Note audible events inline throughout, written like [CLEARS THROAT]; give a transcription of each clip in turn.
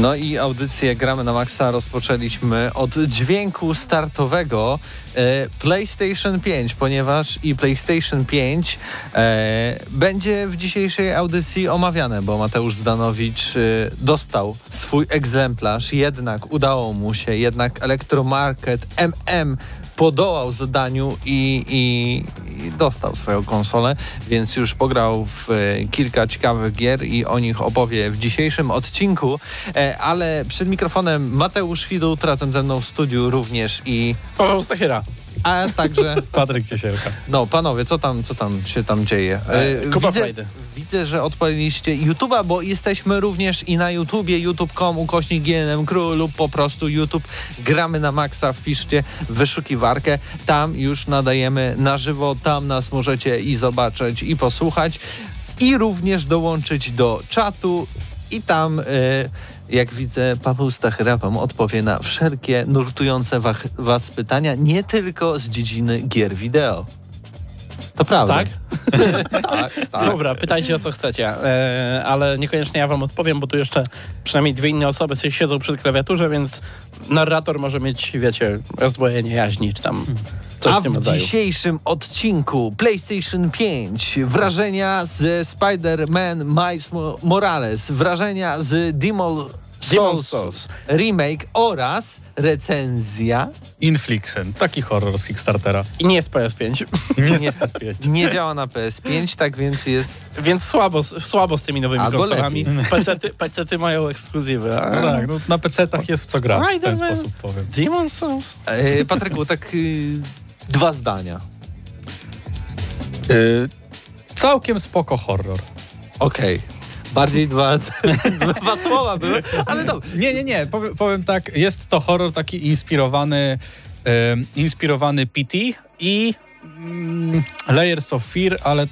No i audycję Gramy na Maxa rozpoczęliśmy od dźwięku startowego e, PlayStation 5, ponieważ i PlayStation 5 e, będzie w dzisiejszej audycji omawiane, bo Mateusz Zdanowicz e, dostał swój egzemplarz, jednak udało mu się, jednak Elektromarket MM podołał zadaniu i, i, i, dostał swoją konsolę, więc już pograł w e, kilka ciekawych gier i o nich opowie w dzisiejszym odcinku. E, ale przed mikrofonem Mateusz Widut, razem ze mną w studiu również i... Paweł Stachyra a także [LAUGHS] Patryk Ciesielka. No, panowie, co tam, co tam się tam dzieje? E, Kuba widzę, widzę, że odpaliliście YouTube'a, bo jesteśmy również i na YouTubie, youtube.com, ukośnik GNM Crew lub po prostu YouTube. Gramy na maksa, wpiszcie wyszukiwarkę. Tam już nadajemy na żywo, tam nas możecie i zobaczyć, i posłuchać, i również dołączyć do czatu i tam... Y jak widzę, Paweł Stachyra wam odpowie na wszelkie nurtujące was pytania, nie tylko z dziedziny gier wideo. To prawda. Tak? [LAUGHS] tak, tak. Dobra, pytajcie o co chcecie, e, ale niekoniecznie ja wam odpowiem, bo tu jeszcze przynajmniej dwie inne osoby siedzą przy klawiaturze, więc narrator może mieć, wiecie, rozdwojenie jaźni, czy tam coś A w, tym w dzisiejszym odcinku PlayStation 5 wrażenia z Spider-Man Miles Morales, wrażenia z Demol Souls, Souls remake oraz recenzja Infliction, taki horror z Kickstartera. I nie jest PS5. I [LAUGHS] nie jest [LAUGHS] PS5. Nie działa na PS5, tak więc jest... Więc słabo, słabo z tymi nowymi Albo konsolami. Pecety, pecety mają ekskluzywy. A... No tak, no na pecetach jest w co grać, w ten sposób powiem. Demon Souls. E, Patryku, tak y, dwa zdania. Y, całkiem spoko horror. Okej. Okay. Bardziej dwa, [LAUGHS] dwa słowa były, ale dobrze. Nie, nie, nie. Powiem, powiem, tak, jest to horror taki inspirowany, inspirowany PT i mm, Layers of Fear, ale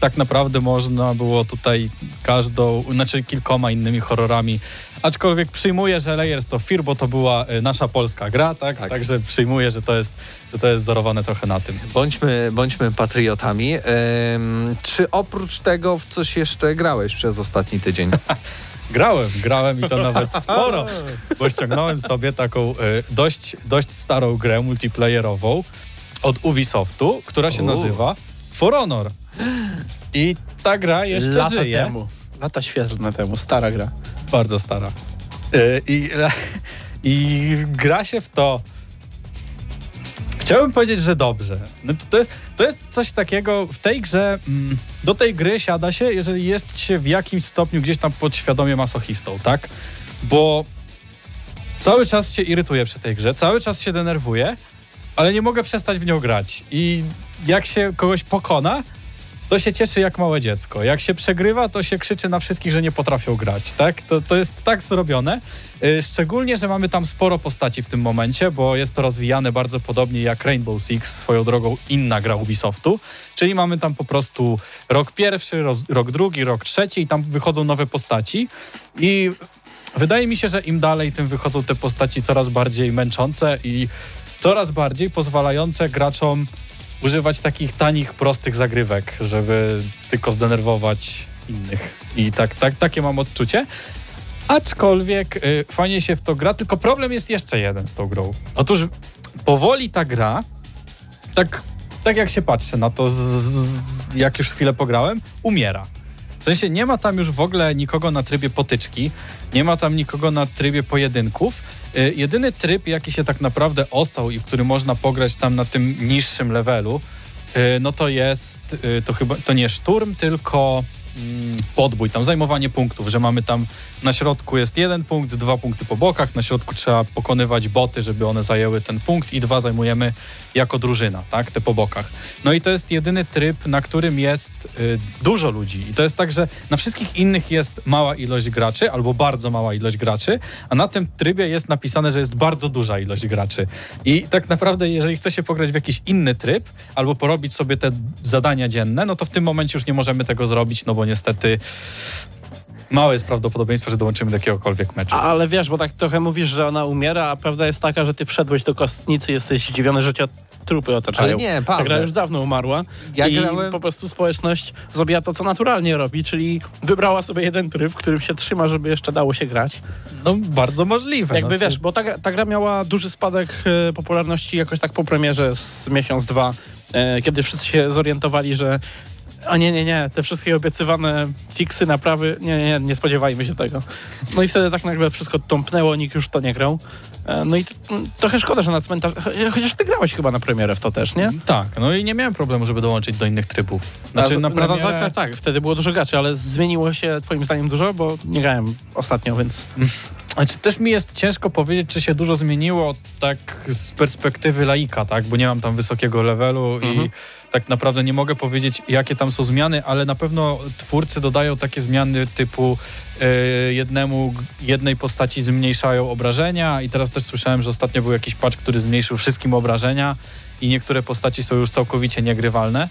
tak naprawdę można było tutaj każdą, znaczy kilkoma innymi horrorami. Aczkolwiek przyjmuję, że Layers of Fear, bo to była e, nasza polska gra, tak? tak. Także przyjmuję, że to jest, że to jest wzorowane trochę na tym. Bądźmy, bądźmy patriotami. Czy oprócz tego w coś jeszcze grałeś przez ostatni tydzień? [LAUGHS] Grałem, grałem i to nawet sporo, bo ściągnąłem sobie taką y, dość, dość starą grę multiplayerową od Ubisoftu, która się nazywa For Honor. I ta gra jeszcze Lata żyje. Temu. Lata świetlne temu, stara gra. Bardzo stara. Yy, i, I gra się w to. Chciałbym powiedzieć, że dobrze. No to, to, jest, to jest coś takiego w tej grze. Mm, do tej gry siada się, jeżeli jest się w jakimś stopniu gdzieś tam podświadomie masochistą, tak? Bo cały czas się irytuję przy tej grze, cały czas się denerwuję, ale nie mogę przestać w nią grać. I jak się kogoś pokona, to się cieszy jak małe dziecko. Jak się przegrywa, to się krzyczy na wszystkich, że nie potrafią grać, tak? To, to jest tak zrobione. Y, szczególnie, że mamy tam sporo postaci w tym momencie, bo jest to rozwijane bardzo podobnie jak Rainbow Six, swoją drogą inna gra Ubisoftu. Czyli mamy tam po prostu rok pierwszy, rok drugi, rok trzeci i tam wychodzą nowe postaci. I wydaje mi się, że im dalej, tym wychodzą te postaci coraz bardziej męczące i coraz bardziej pozwalające graczom używać takich tanich, prostych zagrywek, żeby tylko zdenerwować innych. I tak, tak, takie mam odczucie. Aczkolwiek y, fajnie się w to gra, tylko problem jest jeszcze jeden z tą grą. Otóż powoli ta gra, tak, tak jak się patrzę na to, z, z, jak już chwilę pograłem, umiera. W sensie nie ma tam już w ogóle nikogo na trybie potyczki, nie ma tam nikogo na trybie pojedynków. Y, jedyny tryb, jaki się tak naprawdę ostał i który można pograć tam na tym niższym levelu, y, no to jest, y, to chyba, to nie szturm, tylko podbój, tam zajmowanie punktów, że mamy tam na środku jest jeden punkt, dwa punkty po bokach, na środku trzeba pokonywać boty, żeby one zajęły ten punkt i dwa zajmujemy jako drużyna, tak, te po bokach. No i to jest jedyny tryb, na którym jest y, dużo ludzi i to jest tak, że na wszystkich innych jest mała ilość graczy albo bardzo mała ilość graczy, a na tym trybie jest napisane, że jest bardzo duża ilość graczy. I tak naprawdę, jeżeli chce się pograć w jakiś inny tryb albo porobić sobie te zadania dzienne, no to w tym momencie już nie możemy tego zrobić, no bo niestety małe jest prawdopodobieństwo, że dołączymy do jakiegokolwiek meczu. Ale wiesz, bo tak trochę mówisz, że ona umiera, a prawda jest taka, że ty wszedłeś do kostnicy, jesteś zdziwiony, że cię trupy otaczają. Ale nie, Ta Paweł. gra już dawno umarła Ja i grałem- po prostu społeczność zrobiła to, co naturalnie robi, czyli wybrała sobie jeden tryb, w którym się trzyma, żeby jeszcze dało się grać. No bardzo możliwe. Jakby no, wiesz, bo ta, ta gra miała duży spadek e, popularności jakoś tak po premierze z miesiąc, dwa, e, kiedy wszyscy się zorientowali, że a nie, nie, nie, te wszystkie obiecywane fiksy, naprawy, nie, nie, nie, nie spodziewajmy się tego. No i wtedy tak nagle wszystko tąpnęło, nikt już to nie grał. E, No i trochę szkoda, że na cmentarz... cho- Chociaż ty grałeś chyba na premierę w to też, nie? Tak, no i nie miałem problemu, żeby dołączyć do innych trybów. Znaczy A, na no, premierę... tak, tak, tak, wtedy było dużo graczy, ale zmieniło się twoim zdaniem dużo, bo nie grałem ostatnio, więc... Znaczy, też mi jest ciężko powiedzieć, czy się dużo zmieniło tak z perspektywy laika, tak? Bo nie mam tam wysokiego levelu Mhm. i tak naprawdę nie mogę powiedzieć, jakie tam są zmiany, ale na pewno twórcy dodają takie zmiany typu e, jednemu, jednej postaci zmniejszają obrażenia i teraz też słyszałem, że ostatnio był jakiś patch, który zmniejszył wszystkim obrażenia i niektóre postaci są już całkowicie niegrywalne.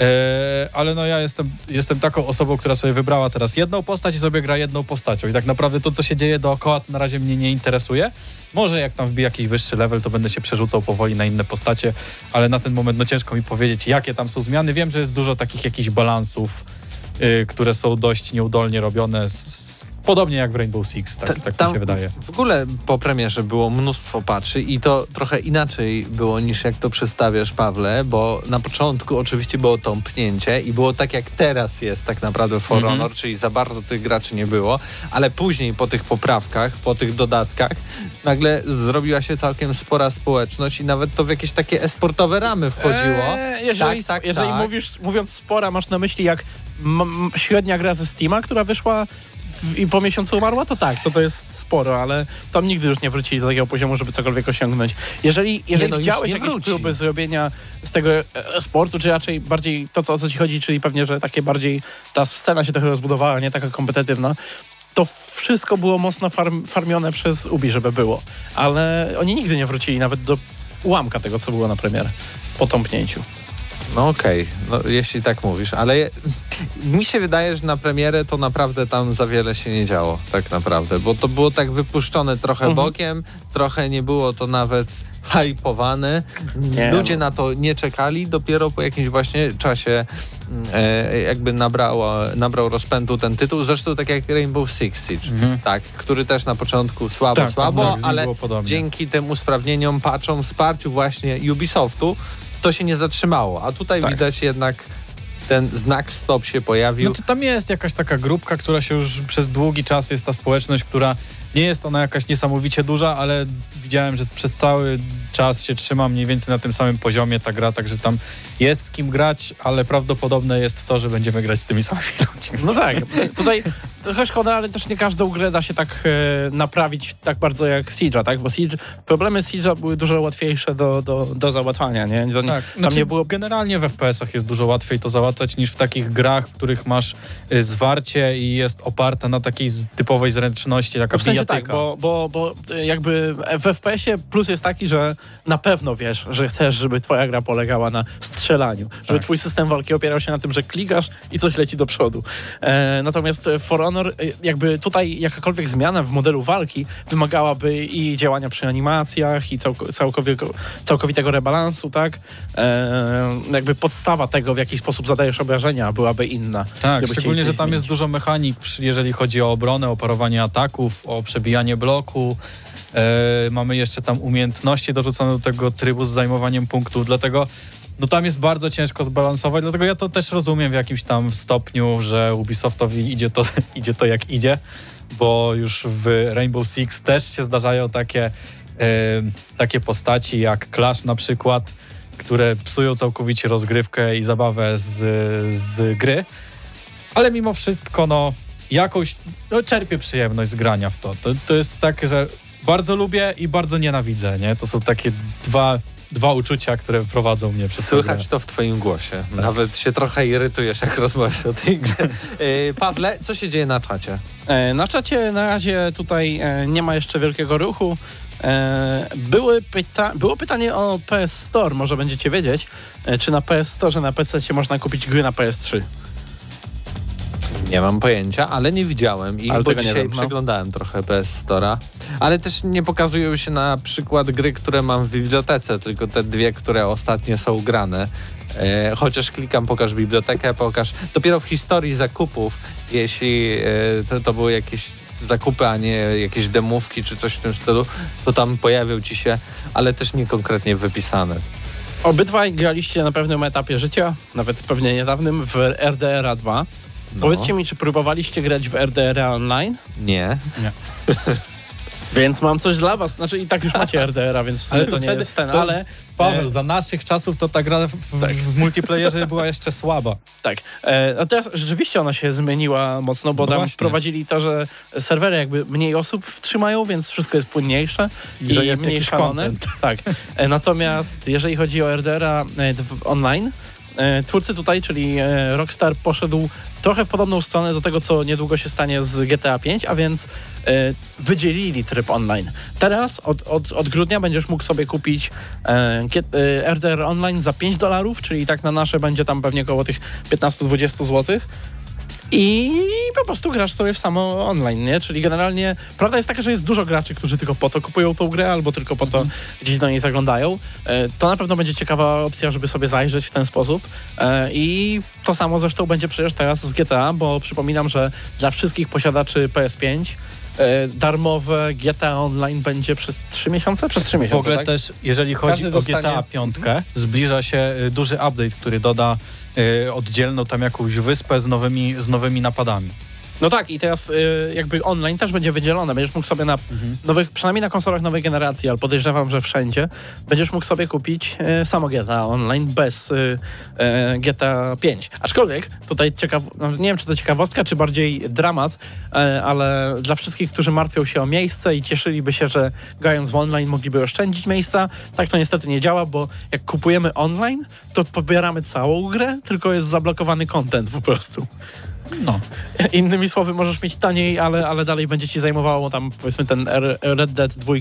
E, ale no ja jestem, jestem taką osobą, która sobie wybrała teraz jedną postać i sobie gra jedną postacią. I tak naprawdę to, co się dzieje dookoła, to na razie mnie nie interesuje. Może jak tam wbiję jakiś wyższy level, to będę się przerzucał powoli na inne postacie, ale na ten moment no ciężko mi powiedzieć, jakie tam są zmiany. Wiem, że jest dużo takich jakichś balansów, y, które są dość nieudolnie robione, z, z, podobnie jak w Rainbow Six, tak, Ta- tak tam mi się wydaje. W ogóle po premierze było mnóstwo patchy i to trochę inaczej było niż jak to przedstawiasz, Pawle, bo na początku oczywiście było tąpnięcie i było tak jak teraz jest tak naprawdę For Mhm. Honor, czyli za bardzo tych graczy nie było, ale później po tych poprawkach, po tych dodatkach nagle zrobiła się całkiem spora społeczność i nawet to w jakieś takie esportowe ramy wchodziło. Eee, jeżeli Tak, tak, jeżeli tak. mówisz, mówiąc spora, masz na myśli jak średnia gra ze Steama, która wyszła i po miesiącu umarła, to tak, to to jest sporo, ale tam nigdy już nie wrócili do takiego poziomu, żeby cokolwiek osiągnąć. Jeżeli, jeżeli no, już chciałeś nie jakieś wróci. próby zrobienia z tego e, sportu, czy raczej bardziej to, co, o co ci chodzi, czyli pewnie, że takie bardziej ta scena się trochę rozbudowała, nie taka kompetytywna, to wszystko było mocno farm, farmione przez Ubi, żeby było. Ale oni nigdy nie wrócili nawet do ułamka tego, co było na premierę po tąpnięciu. No okej, no, jeśli tak mówisz, ale je, mi się wydaje, że na premierę to naprawdę tam za wiele się nie działo, tak naprawdę, bo to było tak wypuszczone trochę Mhm. bokiem, trochę nie było to nawet hypowane. Nie. Ludzie na to nie czekali, dopiero po jakimś właśnie czasie mm, e, jakby nabrało, nabrał rozpędu ten tytuł, zresztą tak jak Rainbow Six Siege, Mhm. tak, który też na początku słabo, Tak, słabo, tak, z nim ale dzięki tym usprawnieniom, patchom, wsparciu właśnie Ubisoftu, to się nie zatrzymało. A tutaj Tak. widać jednak ten znak stop się pojawił. Znaczy tam jest jakaś taka grupka, która się już przez długi czas jest ta społeczność, która nie jest ona jakaś niesamowicie duża, ale widziałem, że przez cały czas się trzyma mniej więcej na tym samym poziomie ta gra, także tam jest z kim grać, ale prawdopodobne jest to, że będziemy grać z tymi samymi [LAUGHS] ludźmi. No tak, tutaj trochę szkoda, ale też nie każdą grę da się tak e, naprawić tak bardzo jak Siege'a, tak? Bo Siege, problemy Siege'a były dużo łatwiejsze do, do, do załatwania, nie? Nie Tak, tam znaczy nie było... generalnie w FPS-ach jest dużo łatwiej to załatwiać niż w takich grach, w których masz y, zwarcie i jest oparta na takiej typowej zręczności, taka W sensie tak, bo, bo, bo e, jakby w FPS-ie plus jest taki, że na pewno wiesz, że chcesz, żeby twoja gra polegała na strzelaniu, żeby Tak. twój system walki opierał się na tym, że klikasz i coś leci do przodu. E, natomiast For Honor, y, jakby tutaj jakakolwiek zmiana w modelu walki wymagałaby i działania przy animacjach, i całko, całkowitego, całkowitego rebalansu, tak? E, jakby podstawa tego, w jaki sposób zadajesz obrażenia, byłaby inna. Tak, szczególnie, że tam jest zmienić. dużo mechanik, jeżeli chodzi o obronę, o parowanie ataków, o przebijanie bloku. E, mamy jeszcze tam umiejętności dorzucone do tego trybu z zajmowaniem punktów, dlatego no tam jest bardzo ciężko zbalansować, dlatego ja to też rozumiem w jakimś tam stopniu, że Ubisoftowi idzie to, [LAUGHS] idzie to jak idzie, bo już w Rainbow Six też się zdarzają takie, e, takie postaci jak Clash na przykład, które psują całkowicie rozgrywkę i zabawę z, z gry ale mimo wszystko, no, jakąś, no, czerpię przyjemność z grania w to. to. To jest tak, że bardzo lubię i bardzo nienawidzę, nie? To są takie dwa, dwa uczucia, które prowadzą mnie przez Słychać grę. to w twoim głosie. Nawet się trochę irytujesz, jak rozmawiasz o tej grze. Yy, [LAUGHS] Pawle, co się dzieje na czacie? E, Na czacie na razie tutaj e, nie ma jeszcze wielkiego ruchu. E, Były pyta było pytanie o PS Store, może będziecie wiedzieć, e, czy na PS Store, na PC można kupić gry na PS3. Nie mam pojęcia, ale nie widziałem i Ale bo dzisiaj wiem, no. przeglądałem trochę PS Store'a. Ale też nie pokazują się na przykład gry, które mam w bibliotece, tylko te dwie, które ostatnio są grane. E, chociaż klikam, pokaż bibliotekę, pokaż. Dopiero w historii zakupów, jeśli e, to, to były jakieś zakupy, a nie jakieś demówki czy coś w tym stylu, to tam pojawią ci się, ale też nie konkretnie wypisane. Obydwaj graliście na pewnym etapie życia, nawet pewnie niedawnym, w RDR 2. No. Powiedzcie mi, czy próbowaliście grać w RDR Online? Nie. [LAUGHS] Więc mam coś dla was. Znaczy i tak już macie RDR, więc sumie to nie wtedy- jest ten, ale... Paweł, e, za naszych czasów to ta gra w, Tak. w multiplayerze była jeszcze słaba. [LAUGHS] Tak. E, a teraz rzeczywiście ona się zmieniła mocno, bo No tam właśnie. wprowadzili to, że serwery jakby mniej osób trzymają, więc wszystko jest płynniejsze I że jest mniej jakiś szalone. content. Tak. E, natomiast jeżeli chodzi o RDR-a e, online, twórcy tutaj, czyli e, Rockstar poszedł trochę w podobną stronę do tego, co niedługo się stanie z GTA 5, a więc e, wydzielili tryb online. Teraz od, od, od grudnia będziesz mógł sobie kupić e, e, RDR online za 5 dolarów, czyli tak na nasze będzie tam pewnie około tych 15-20 zł. I po prostu grasz sobie w samo online, nie? Czyli generalnie prawda jest taka, że jest dużo graczy, którzy tylko po to kupują tą grę albo tylko po to gdzieś do niej zaglądają. E, To na pewno będzie ciekawa opcja, żeby sobie zajrzeć w ten sposób. E, I to samo zresztą będzie przecież teraz z GTA, bo przypominam, że dla wszystkich posiadaczy PS5 e, darmowe GTA Online będzie przez 3 miesiące? Przez 3 W miesiące, ogóle tak? też, jeżeli chodzi Każdy o dostanie- GTA 5, zbliża się y, duży update, który doda y, oddzielną tam jakąś wyspę z nowymi, z nowymi napadami. No tak, i teraz y, jakby online też będzie wydzielone. Będziesz mógł sobie na nowych, przynajmniej na konsolach nowej generacji, ale podejrzewam, że wszędzie, będziesz mógł sobie kupić y, samo GTA Online bez y, y, GTA 5. Aczkolwiek tutaj ciekaw, no, nie wiem, czy to ciekawostka, czy bardziej dramat, y, ale dla wszystkich, którzy martwią się o miejsce i cieszyliby się, że grając w online mogliby oszczędzić miejsca, tak to niestety nie działa, bo jak kupujemy online, to pobieramy całą grę, tylko jest zablokowany content po prostu. No. Innymi słowy, możesz mieć taniej, ale, ale dalej będzie ci zajmowało tam powiedzmy ten Red Dead 2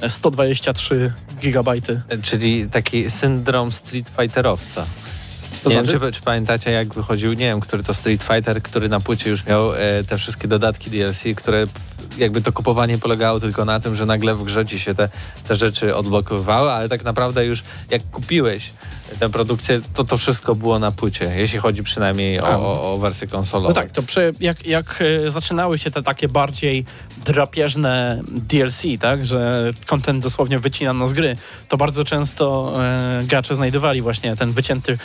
e, 123 gigabajty. Czyli taki syndrom Street Fighterowca. To nie znaczy? wiem, czy, czy pamiętacie, jak wychodził, nie wiem, który to Street Fighter, który na płycie już miał e, te wszystkie dodatki DLC, które jakby to kupowanie polegało tylko na tym, że nagle w grze ci się te, te rzeczy odblokowywały, ale tak naprawdę już jak kupiłeś tę produkcję, to to wszystko było na płycie, jeśli chodzi przynajmniej o, o, o wersję konsolową. No tak, to przy, jak, jak e, zaczynały się te takie bardziej drapieżne DLC, tak, że content dosłownie wycinano z gry, to bardzo często e, gracze znajdowali właśnie ten wycięty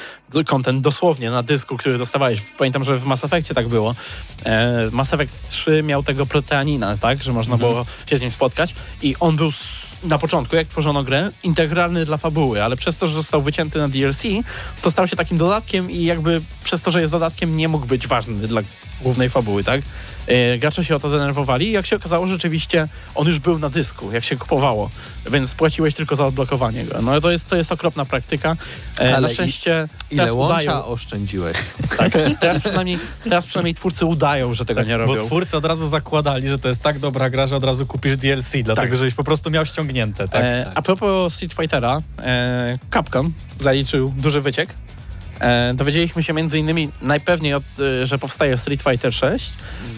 content dosłownie na dysku, który dostawałeś. Pamiętam, że w Mass Effectie tak było. E, Mass Effect 3 miał tego proteanina, tak, że można było się z nim spotkać i on był na początku, jak tworzono grę, integralny dla fabuły, ale przez to, że został wycięty na DLC, to stał się takim dodatkiem i jakby przez to, że jest dodatkiem, nie mógł być ważny dla głównej fabuły, tak? E, Gracze się o to denerwowali i jak się okazało, rzeczywiście on już był na dysku, jak się kupowało, więc płaciłeś tylko za odblokowanie go. No to jest, to jest okropna praktyka. E, Ale na szczęście Ile teraz łącza udają, oszczędziłeś? [LAUGHS] tak, teraz, przynajmniej, teraz przynajmniej twórcy udają, że tego nie Tak, Bo robią. twórcy od razu zakładali, że to jest tak dobra gra, że od razu kupisz DLC, dlatego żebyś po prostu miał ściągnięte. Tak? E, A propos Street Fightera, e, Capcom zaliczył duży wyciek E, dowiedzieliśmy się między innymi najpewniej, od, e, że powstaje Street Fighter 6,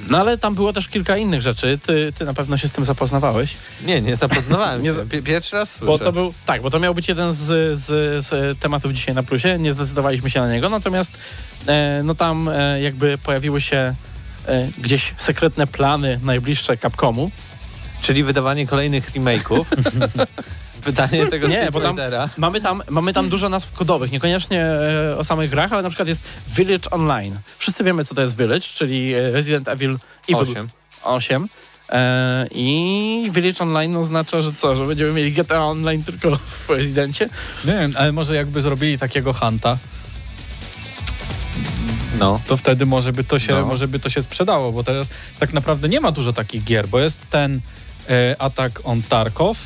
no ale tam było też kilka innych rzeczy. Ty, ty na pewno się z tym zapoznawałeś. Nie, nie zapoznawałem [LAUGHS] się. Pierwszy raz słyszę. Bo to był, tak, bo to miał być jeden z, z, z tematów dzisiaj na plusie, nie zdecydowaliśmy się na niego, natomiast e, no tam e, jakby pojawiły się e, gdzieś sekretne plany najbliższe Capcomu. Czyli wydawanie kolejnych remake'ów. [LAUGHS] Pytanie [LAUGHS] tego Nie, bo tam mamy tam, mamy tam dużo nazw kodowych, niekoniecznie e, o samych grach, ale na przykład jest Village Online. Wszyscy wiemy, co to jest Village, czyli e, Resident Evil, Evil Osiem. 8. E, I Village Online oznacza, że co, że będziemy mieli GTA Online tylko w Residencie? Nie wiem, ale może jakby zrobili takiego hanta, No. to wtedy może by to się, No. może by to się sprzedało, bo teraz tak naprawdę nie ma dużo takich gier, bo jest ten e, Attack on Tarkov,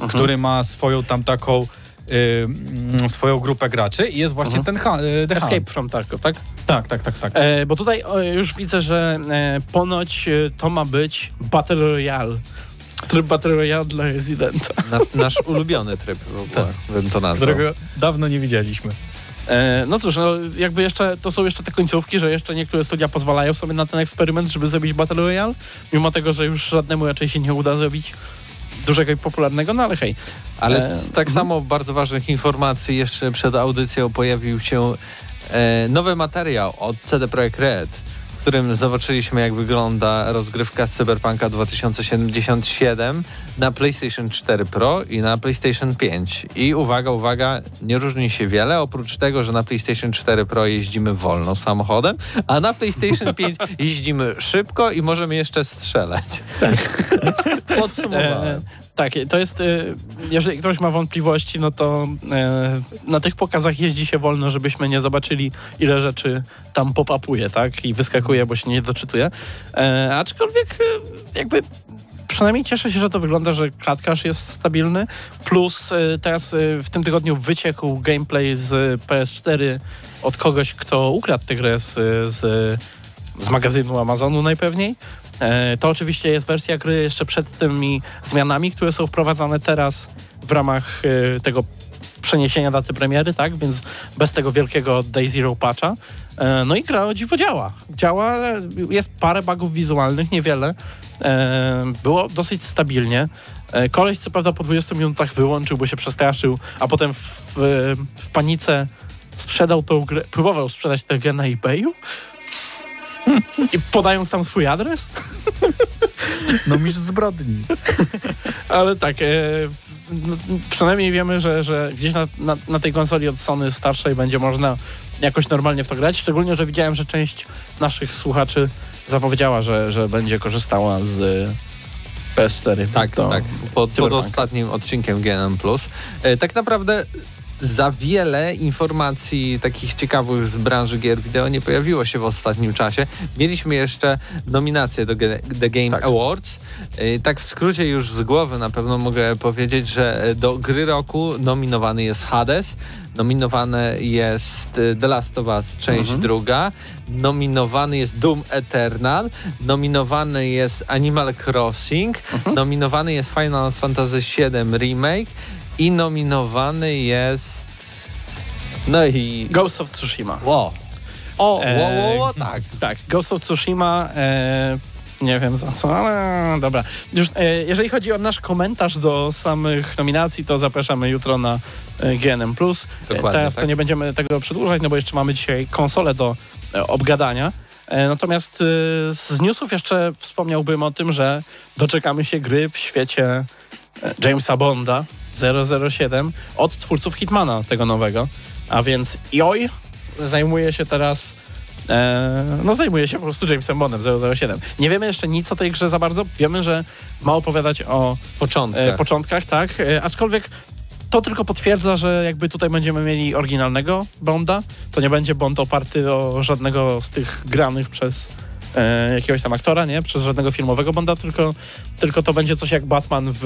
Mhm. który ma swoją tam taką e, mm, swoją grupę graczy i jest właśnie ten ha, e, The Escape Hunt. from Tarkov, tak? Tak, tak, tak, tak. E, bo tutaj o, już widzę, że e, ponoć e, to ma być Battle Royale. Tryb Battle Royale dla Residenta. [LAUGHS] Na, nasz ulubiony tryb w ogóle, bym to nazwał. którego dawno nie widzieliśmy. E, no cóż, no, jakby jeszcze, to są jeszcze te końcówki, że jeszcze niektóre studia pozwalają sobie na ten eksperyment, żeby zrobić Battle Royale, mimo tego, że już żadnemu raczej się nie uda zrobić dużego i popularnego, no ale hej. Ale E, tak samo bardzo ważnych informacji jeszcze przed audycją pojawił się e, nowy materiał od CD Projekt Red, którym zobaczyliśmy jak wygląda rozgrywka z Cyberpunka 2077 na PlayStation 4 Pro i na PlayStation 5. I uwaga, uwaga, nie różni się wiele, oprócz tego, że na PlayStation 4 Pro jeździmy wolno samochodem, a na PlayStation [LAUGHS] 5 jeździmy szybko i możemy jeszcze strzelać. Tak. [LAUGHS] Podsumowałem. Tak, to jest, e, jeżeli ktoś ma wątpliwości, no to e, na tych pokazach jeździ się wolno, żebyśmy nie zobaczyli, ile rzeczy tam popapuje, tak, i wyskakuje, bo się nie doczytuje. E, aczkolwiek e, jakby przynajmniej cieszę się, że to wygląda, że klatkarz jest stabilny, plus teraz w tym tygodniu wyciekł gameplay z PS4 od kogoś, kto ukradł tę grę z, z, z magazynu Amazonu najpewniej. E, To oczywiście jest wersja gry jeszcze przed tymi zmianami, które są wprowadzane teraz w ramach e, tego przeniesienia daty premiery, tak? Więc bez tego wielkiego Day Zero patcha. E, No i gra o dziwo działa. Działa, jest parę bugów wizualnych, niewiele. Było dosyć stabilnie. Koleś co prawda po 20 minutach wyłączył, bo się przestraszył, a potem w, w panice sprzedał tą grę, próbował sprzedać tę grę na eBayu. [LAUGHS] I podając tam swój adres? No mistrz zbrodni. [LAUGHS] Ale tak, e, no, przynajmniej wiemy, że, że gdzieś na, na, na tej konsoli od Sony starszej będzie można jakoś normalnie w to grać. Szczególnie, że widziałem, że część naszych słuchaczy zapowiedziała, że, że będzie korzystała z PS4. Tak, To- tak. Pod, pod ostatnim odcinkiem GNM+. E, Tak naprawdę za wiele informacji takich ciekawych z branży gier wideo nie pojawiło się w ostatnim czasie. Mieliśmy jeszcze nominacje do The Game Tak. Awards. E, Tak w skrócie już z głowy na pewno mogę powiedzieć, że e, do gry roku nominowany jest Hades, nominowane jest e, The Last of Us część druga, nominowany jest Doom Eternal, nominowany jest Animal Crossing, nominowany jest Final Fantasy VII Remake i nominowany jest... No i... Ghost of Tsushima. Ło. O, wo, Eee, wo, wo, tak. Tak, Ghost of Tsushima, e, nie wiem za co, ale dobra. Już, e, jeżeli chodzi o nasz komentarz do samych nominacji, to zapraszamy jutro na e, GNM+. E, Dokładnie, Teraz tak. to nie będziemy tego przedłużać, no bo jeszcze mamy dzisiaj konsolę do e, obgadania. E, natomiast e, z newsów jeszcze wspomniałbym o tym, że doczekamy się gry w świecie e, Jamesa Bonda 007 od twórców Hitmana tego nowego. A więc JOI zajmuje się teraz e, no zajmuje się po prostu Jamesem Bondem 007. Nie wiemy jeszcze nic o tej grze za bardzo. Wiemy, że ma opowiadać o Początek. e, początkach, tak. E, aczkolwiek to tylko potwierdza, że jakby tutaj będziemy mieli oryginalnego Bonda. To nie będzie Bond oparty o żadnego z tych granych przez e, jakiegoś tam aktora, nie? Przez żadnego filmowego Bonda, tylko, tylko to będzie coś jak Batman w,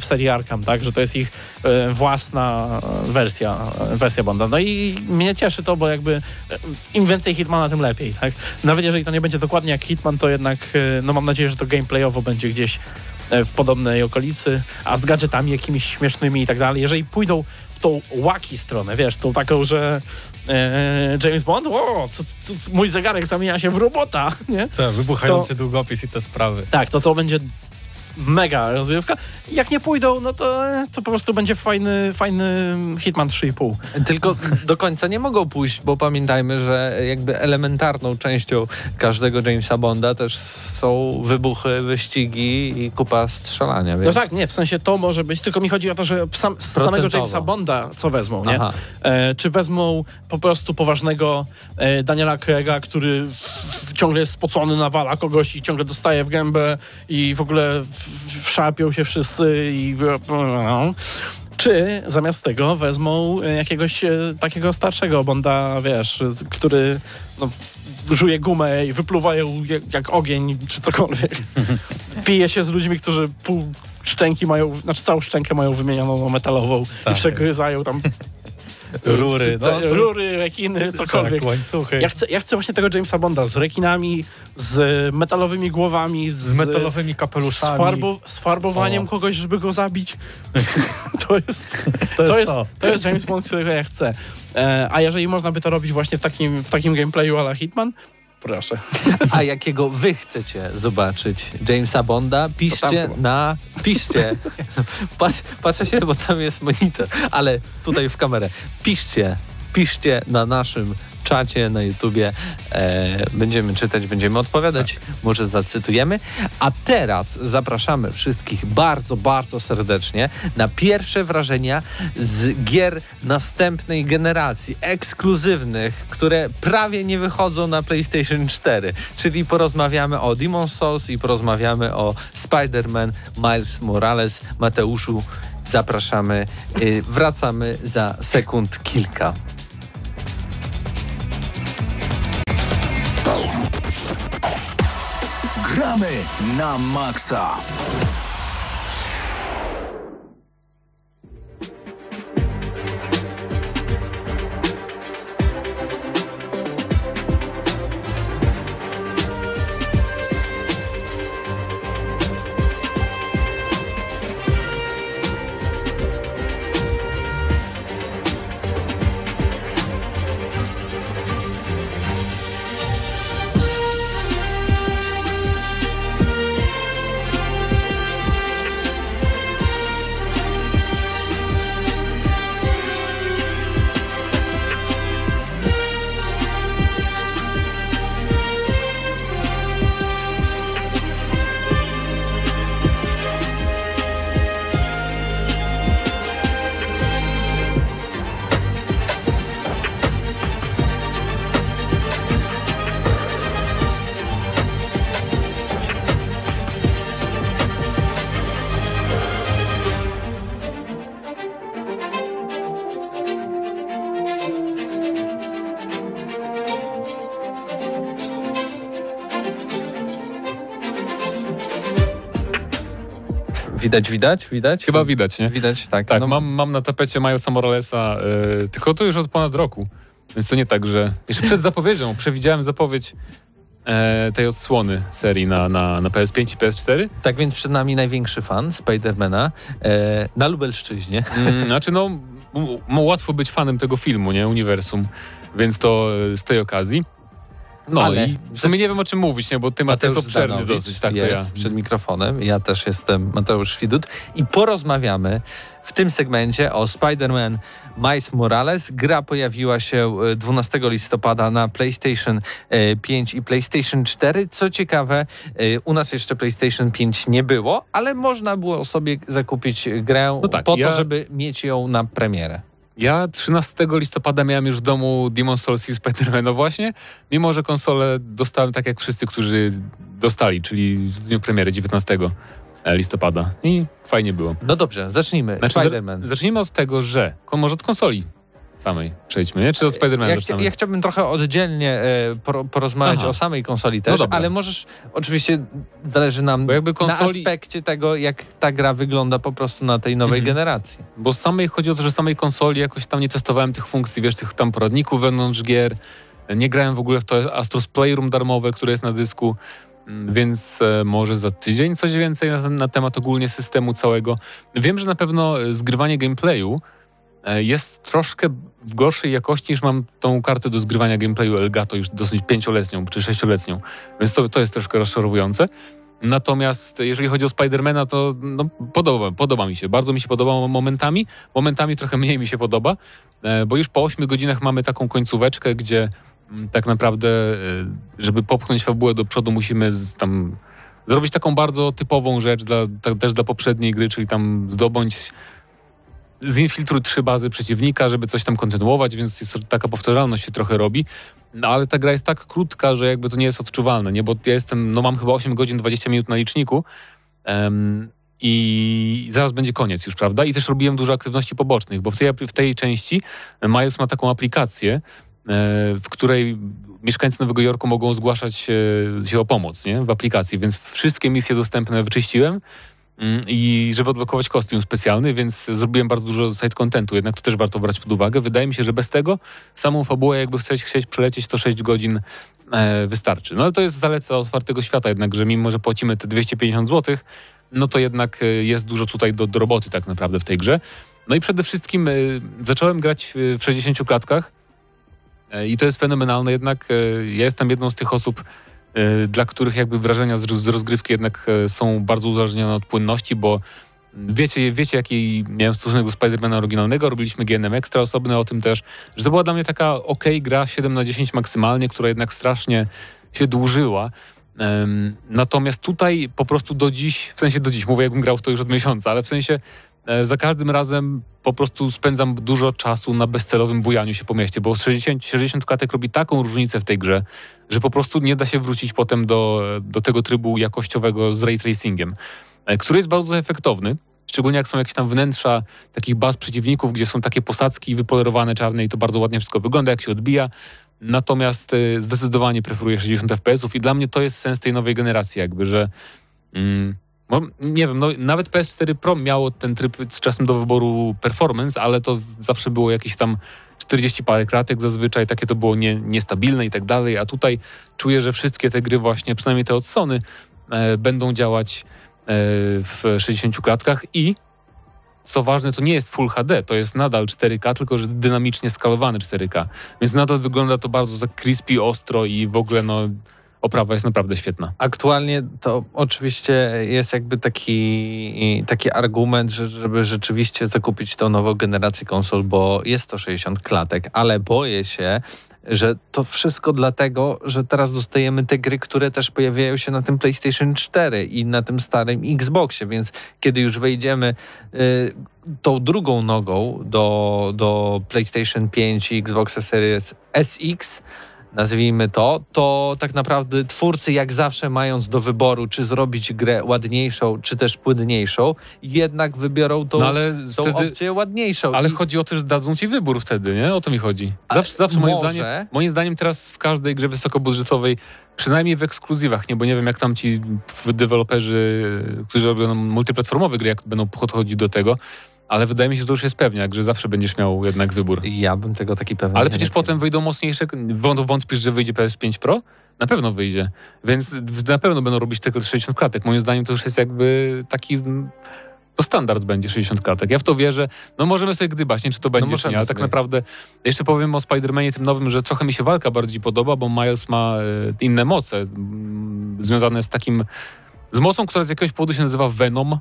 w serii Arkham, tak? Że to jest ich e, własna wersja, wersja Bonda. No i mnie cieszy to, bo jakby e, im więcej Hitmana, tym lepiej, tak? Nawet jeżeli to nie będzie dokładnie jak Hitman, to jednak no mam nadzieję, że to gameplayowo będzie gdzieś w podobnej okolicy, a z gadżetami jakimiś śmiesznymi i tak dalej. Jeżeli pójdą w tą łaki stronę, wiesz, tą taką, że e, James Bond, o, co, co, co, mój zegarek zamienia się w robota, [LAUGHS] nie? Tak, wybuchający długopis i te sprawy. Tak, to to będzie mega rozrywka. Jak nie pójdą, no to, to po prostu będzie fajny, fajny Hitman 3,5. Tylko do końca nie mogą pójść, bo pamiętajmy, że jakby elementarną częścią każdego Jamesa Bonda też są wybuchy, wyścigi i kupa strzelania. No Więc... tak, nie, w sensie to może być, tylko mi chodzi o to, że sam, z samego. Jamesa Bonda co wezmą, nie? E, czy wezmą po prostu poważnego e, Daniela Craiga, który ciągle jest spocony, nawala kogoś i ciągle dostaje w gębę i w ogóle w- wszarpią się wszyscy i... Czy zamiast tego wezmą e, jakiegoś e, takiego starszego Bonda, wiesz, który no, żuje gumę i wypluwa ją jak, jak ogień, czy cokolwiek. [LAUGHS] Pije się z ludźmi, którzy pół szczęki mają, znaczy całą szczękę mają wymienioną metalową Tak. i przegryzają tam Rury, no, to- rury, rekiny, cokolwiek. Tak, łańcuchy. Ja chcę, ja chcę właśnie tego Jamesa Bonda z rekinami, z metalowymi głowami, z, Z metalowymi z, kapeluszami. farbo, z farbowaniem O. kogoś, żeby go zabić. [LAUGHS] to jest To jest to jest, to. jest James Bond, którego ja chcę. E, a jeżeli można by to robić właśnie w takim, w takim gameplayu ala Hitman, proszę. [LAUGHS] A jakiego wy chcecie zobaczyć Jamesa Bonda? Piszcie na... Piszcie. Patrz, patrzę się, bo tam jest monitor, ale tutaj w kamerę. Piszcie. Piszcie na naszym czacie na YouTubie. E, będziemy czytać, będziemy odpowiadać. Może zacytujemy. A teraz zapraszamy wszystkich bardzo, bardzo serdecznie na pierwsze wrażenia z gier następnej generacji, ekskluzywnych, które prawie nie wychodzą na PlayStation 4. Czyli porozmawiamy o Demon's Souls i porozmawiamy o Spider-Man Miles Morales. Mateuszu, zapraszamy. Y, wracamy za sekund kilka. Gramy na maksa. Widać, widać, widać? Chyba widać, nie? Widać, tak. Tak, No, mam, mam na tapecie Milesa Moralesa, y, tylko to już od ponad roku. Więc to nie tak, że... Jeszcze przed zapowiedzią, przewidziałem zapowiedź e, tej odsłony serii na, na, na PS5 i PS4. Tak więc przed nami największy fan Spidermana e, na Lubelszczyźnie. Mm, znaczy, no, łatwo być fanem tego filmu, nie? Uniwersum. Więc to e, z tej okazji. No Ale- i w sumie nie wiem o czym mówić, nie? Bo temat jest obszerny Zdanowicz dosyć. Tak, to ja. przed mikrofonem. Ja też jestem Mateusz Widut i porozmawiamy w tym segmencie o Spider-Man Miles Morales. Gra pojawiła się e, 12 listopada na PlayStation e, 5 i PlayStation 4. Co ciekawe, e, u nas jeszcze PlayStation 5 nie było, ale można było sobie zakupić grę No tak, po to, ja- żeby mieć ją na premierę. Ja 13 listopada miałem już w domu Demon Souls i Spider-Mana właśnie, mimo że konsolę dostałem tak jak wszyscy, którzy dostali, czyli w dniu premiery 19 listopada. I fajnie było. No dobrze, zacznijmy. Znaczy, Spider-Man. za- Zacznijmy od tego, że może od konsoli samej przejdźmy, nie? Czy od Spider-Mana Ja, zaczynamy? ja chciałbym trochę oddzielnie e, por, porozmawiać Aha. o samej konsoli też, dobra. ale możesz, oczywiście zależy nam jakby na konsoli- aspekcie tego, jak ta gra wygląda po prostu na tej nowej Mhm. generacji. Bo z samej chodzi o to, że samej konsoli jakoś tam nie testowałem tych funkcji, wiesz, tych tam poradników wewnątrz gier. Nie grałem w ogóle w to Astros Playroom darmowe, które jest na dysku, Mm, więc e, może za tydzień coś więcej na, na temat ogólnie systemu całego. Wiem, że na pewno e, zgrywanie gameplayu jest troszkę w gorszej jakości niż mam tą kartę do zgrywania gameplayu Elgato już dosyć pięcioletnią czy sześcioletnią, więc to, to jest troszkę rozczarowujące. Natomiast jeżeli chodzi o Spidermana, to no, podoba, podoba mi się. Bardzo mi się podoba momentami. Momentami trochę mniej mi się podoba, e, bo już po 8 godzinach mamy taką końcóweczkę, gdzie mm, tak naprawdę, e, żeby popchnąć fabułę do przodu, musimy z, tam zrobić taką bardzo typową rzecz dla, ta, też dla poprzedniej gry, czyli tam zdobądź zinfiltruj trzy bazy przeciwnika, żeby coś tam kontynuować, więc jest, taka powtarzalność się trochę robi. No ale ta gra jest tak krótka, że jakby to nie jest odczuwalne, nie? Bo ja jestem, no mam chyba 8 godzin 20 minut na liczniku um, i zaraz będzie koniec już, prawda? I też robiłem dużo aktywności pobocznych, bo w tej, w tej części Miles ma taką aplikację, e, w której mieszkańcy Nowego Jorku mogą zgłaszać się, o pomoc nie? w aplikacji, więc wszystkie misje dostępne wyczyściłem i żeby odblokować kostium specjalny, więc zrobiłem bardzo dużo side contentu, jednak to też warto brać pod uwagę. Wydaje mi się, że bez tego samą fabułę, jakby chcieć, chcieć przelecieć, to 6 godzin e, wystarczy. No ale to jest zaleta otwartego świata jednak, że mimo, że płacimy te 250 zł, no to jednak e, jest dużo tutaj do, do roboty tak naprawdę w tej grze. No i przede wszystkim e, zacząłem grać w 60 klatkach e, i to jest fenomenalne, jednak e, ja jestem jedną z tych osób, dla których jakby wrażenia z, rozgrywki jednak e, są bardzo uzależnione od płynności, bo wiecie, wiecie jaki miałem stosunek do Spidermana oryginalnego, robiliśmy GNM Extra osobne o tym też, że to była dla mnie taka ok gra 7 na 10 maksymalnie, która jednak strasznie się dłużyła. Natomiast tutaj po prostu do dziś, w sensie do dziś, mówię jakbym grał w to już od miesiąca, ale w sensie e, za każdym razem po prostu spędzam dużo czasu na bezcelowym bujaniu się po mieście, bo 60, 60 klatek robi taką różnicę w tej grze, że po prostu nie da się wrócić potem do, do tego trybu jakościowego z ray tracingiem, e, który jest bardzo efektowny. Szczególnie jak są jakieś tam wnętrza takich baz przeciwników, gdzie są takie posadzki wypolerowane czarne i to bardzo ładnie wszystko wygląda, jak się odbija. Natomiast e, zdecydowanie preferuję 60 fps i dla mnie to jest sens tej nowej generacji, jakby, że mm, no, nie wiem, no, nawet PS4 Pro miało ten tryb z czasem do wyboru performance, ale to zawsze było jakieś tam 40 parę kratek zazwyczaj, takie to było nie, niestabilne i tak dalej, a tutaj czuję, że wszystkie te gry właśnie, przynajmniej te od Sony, e, będą działać e, w 60 klatkach i co ważne, to nie jest Full HD, to jest nadal 4K, tylko że dynamicznie skalowany 4K, więc nadal wygląda to bardzo za crispy, ostro i w ogóle no oprawa jest naprawdę świetna. Aktualnie to oczywiście jest jakby taki, taki argument, że, żeby rzeczywiście zakupić tą nową generację konsol, bo jest to 60 klatek, ale boję się, że to wszystko dlatego, że teraz dostajemy te gry, które też pojawiają się na tym PlayStation 4 i na tym starym Xboxie, więc kiedy już wejdziemy y, tą drugą nogą do, do PlayStation 5 i Xboxa Series SX, nazwijmy to, to tak naprawdę twórcy jak zawsze mając do wyboru, czy zrobić grę ładniejszą, czy też płynniejszą, jednak wybiorą tą, no ale tą wtedy, opcję ładniejszą. Ale I... chodzi o to, że dadzą ci wybór wtedy, nie? O to mi chodzi. Zawsze, zawsze moim, może... zdaniem, moim zdaniem teraz w każdej grze wysokobudżetowej, przynajmniej w ekskluzywach, nie? Bo nie wiem jak tam ci deweloperzy, którzy robią multiplatformowe gry, jak będą podchodzić do tego, ale wydaje mi się, że to już jest pewniak, że zawsze będziesz miał jednak wybór. Ja bym tego taki pewny Ale przecież potem wyjdą mocniejsze. Wątpisz, że wyjdzie PS5 Pro? Na pewno wyjdzie. Więc na pewno będą robić tylko 60 klatek. Moim zdaniem to już jest jakby taki. To standard będzie 60 klatek. Ja w to wierzę. No możemy sobie gdybać, nie czy to będzie, no czy nie, ale tak naprawdę jeszcze powiem o Spider-Manie tym nowym, że trochę mi się walka bardziej podoba, bo Miles ma e, inne moce związane z takim z mocą, która z jakiegoś powodu się nazywa Venom,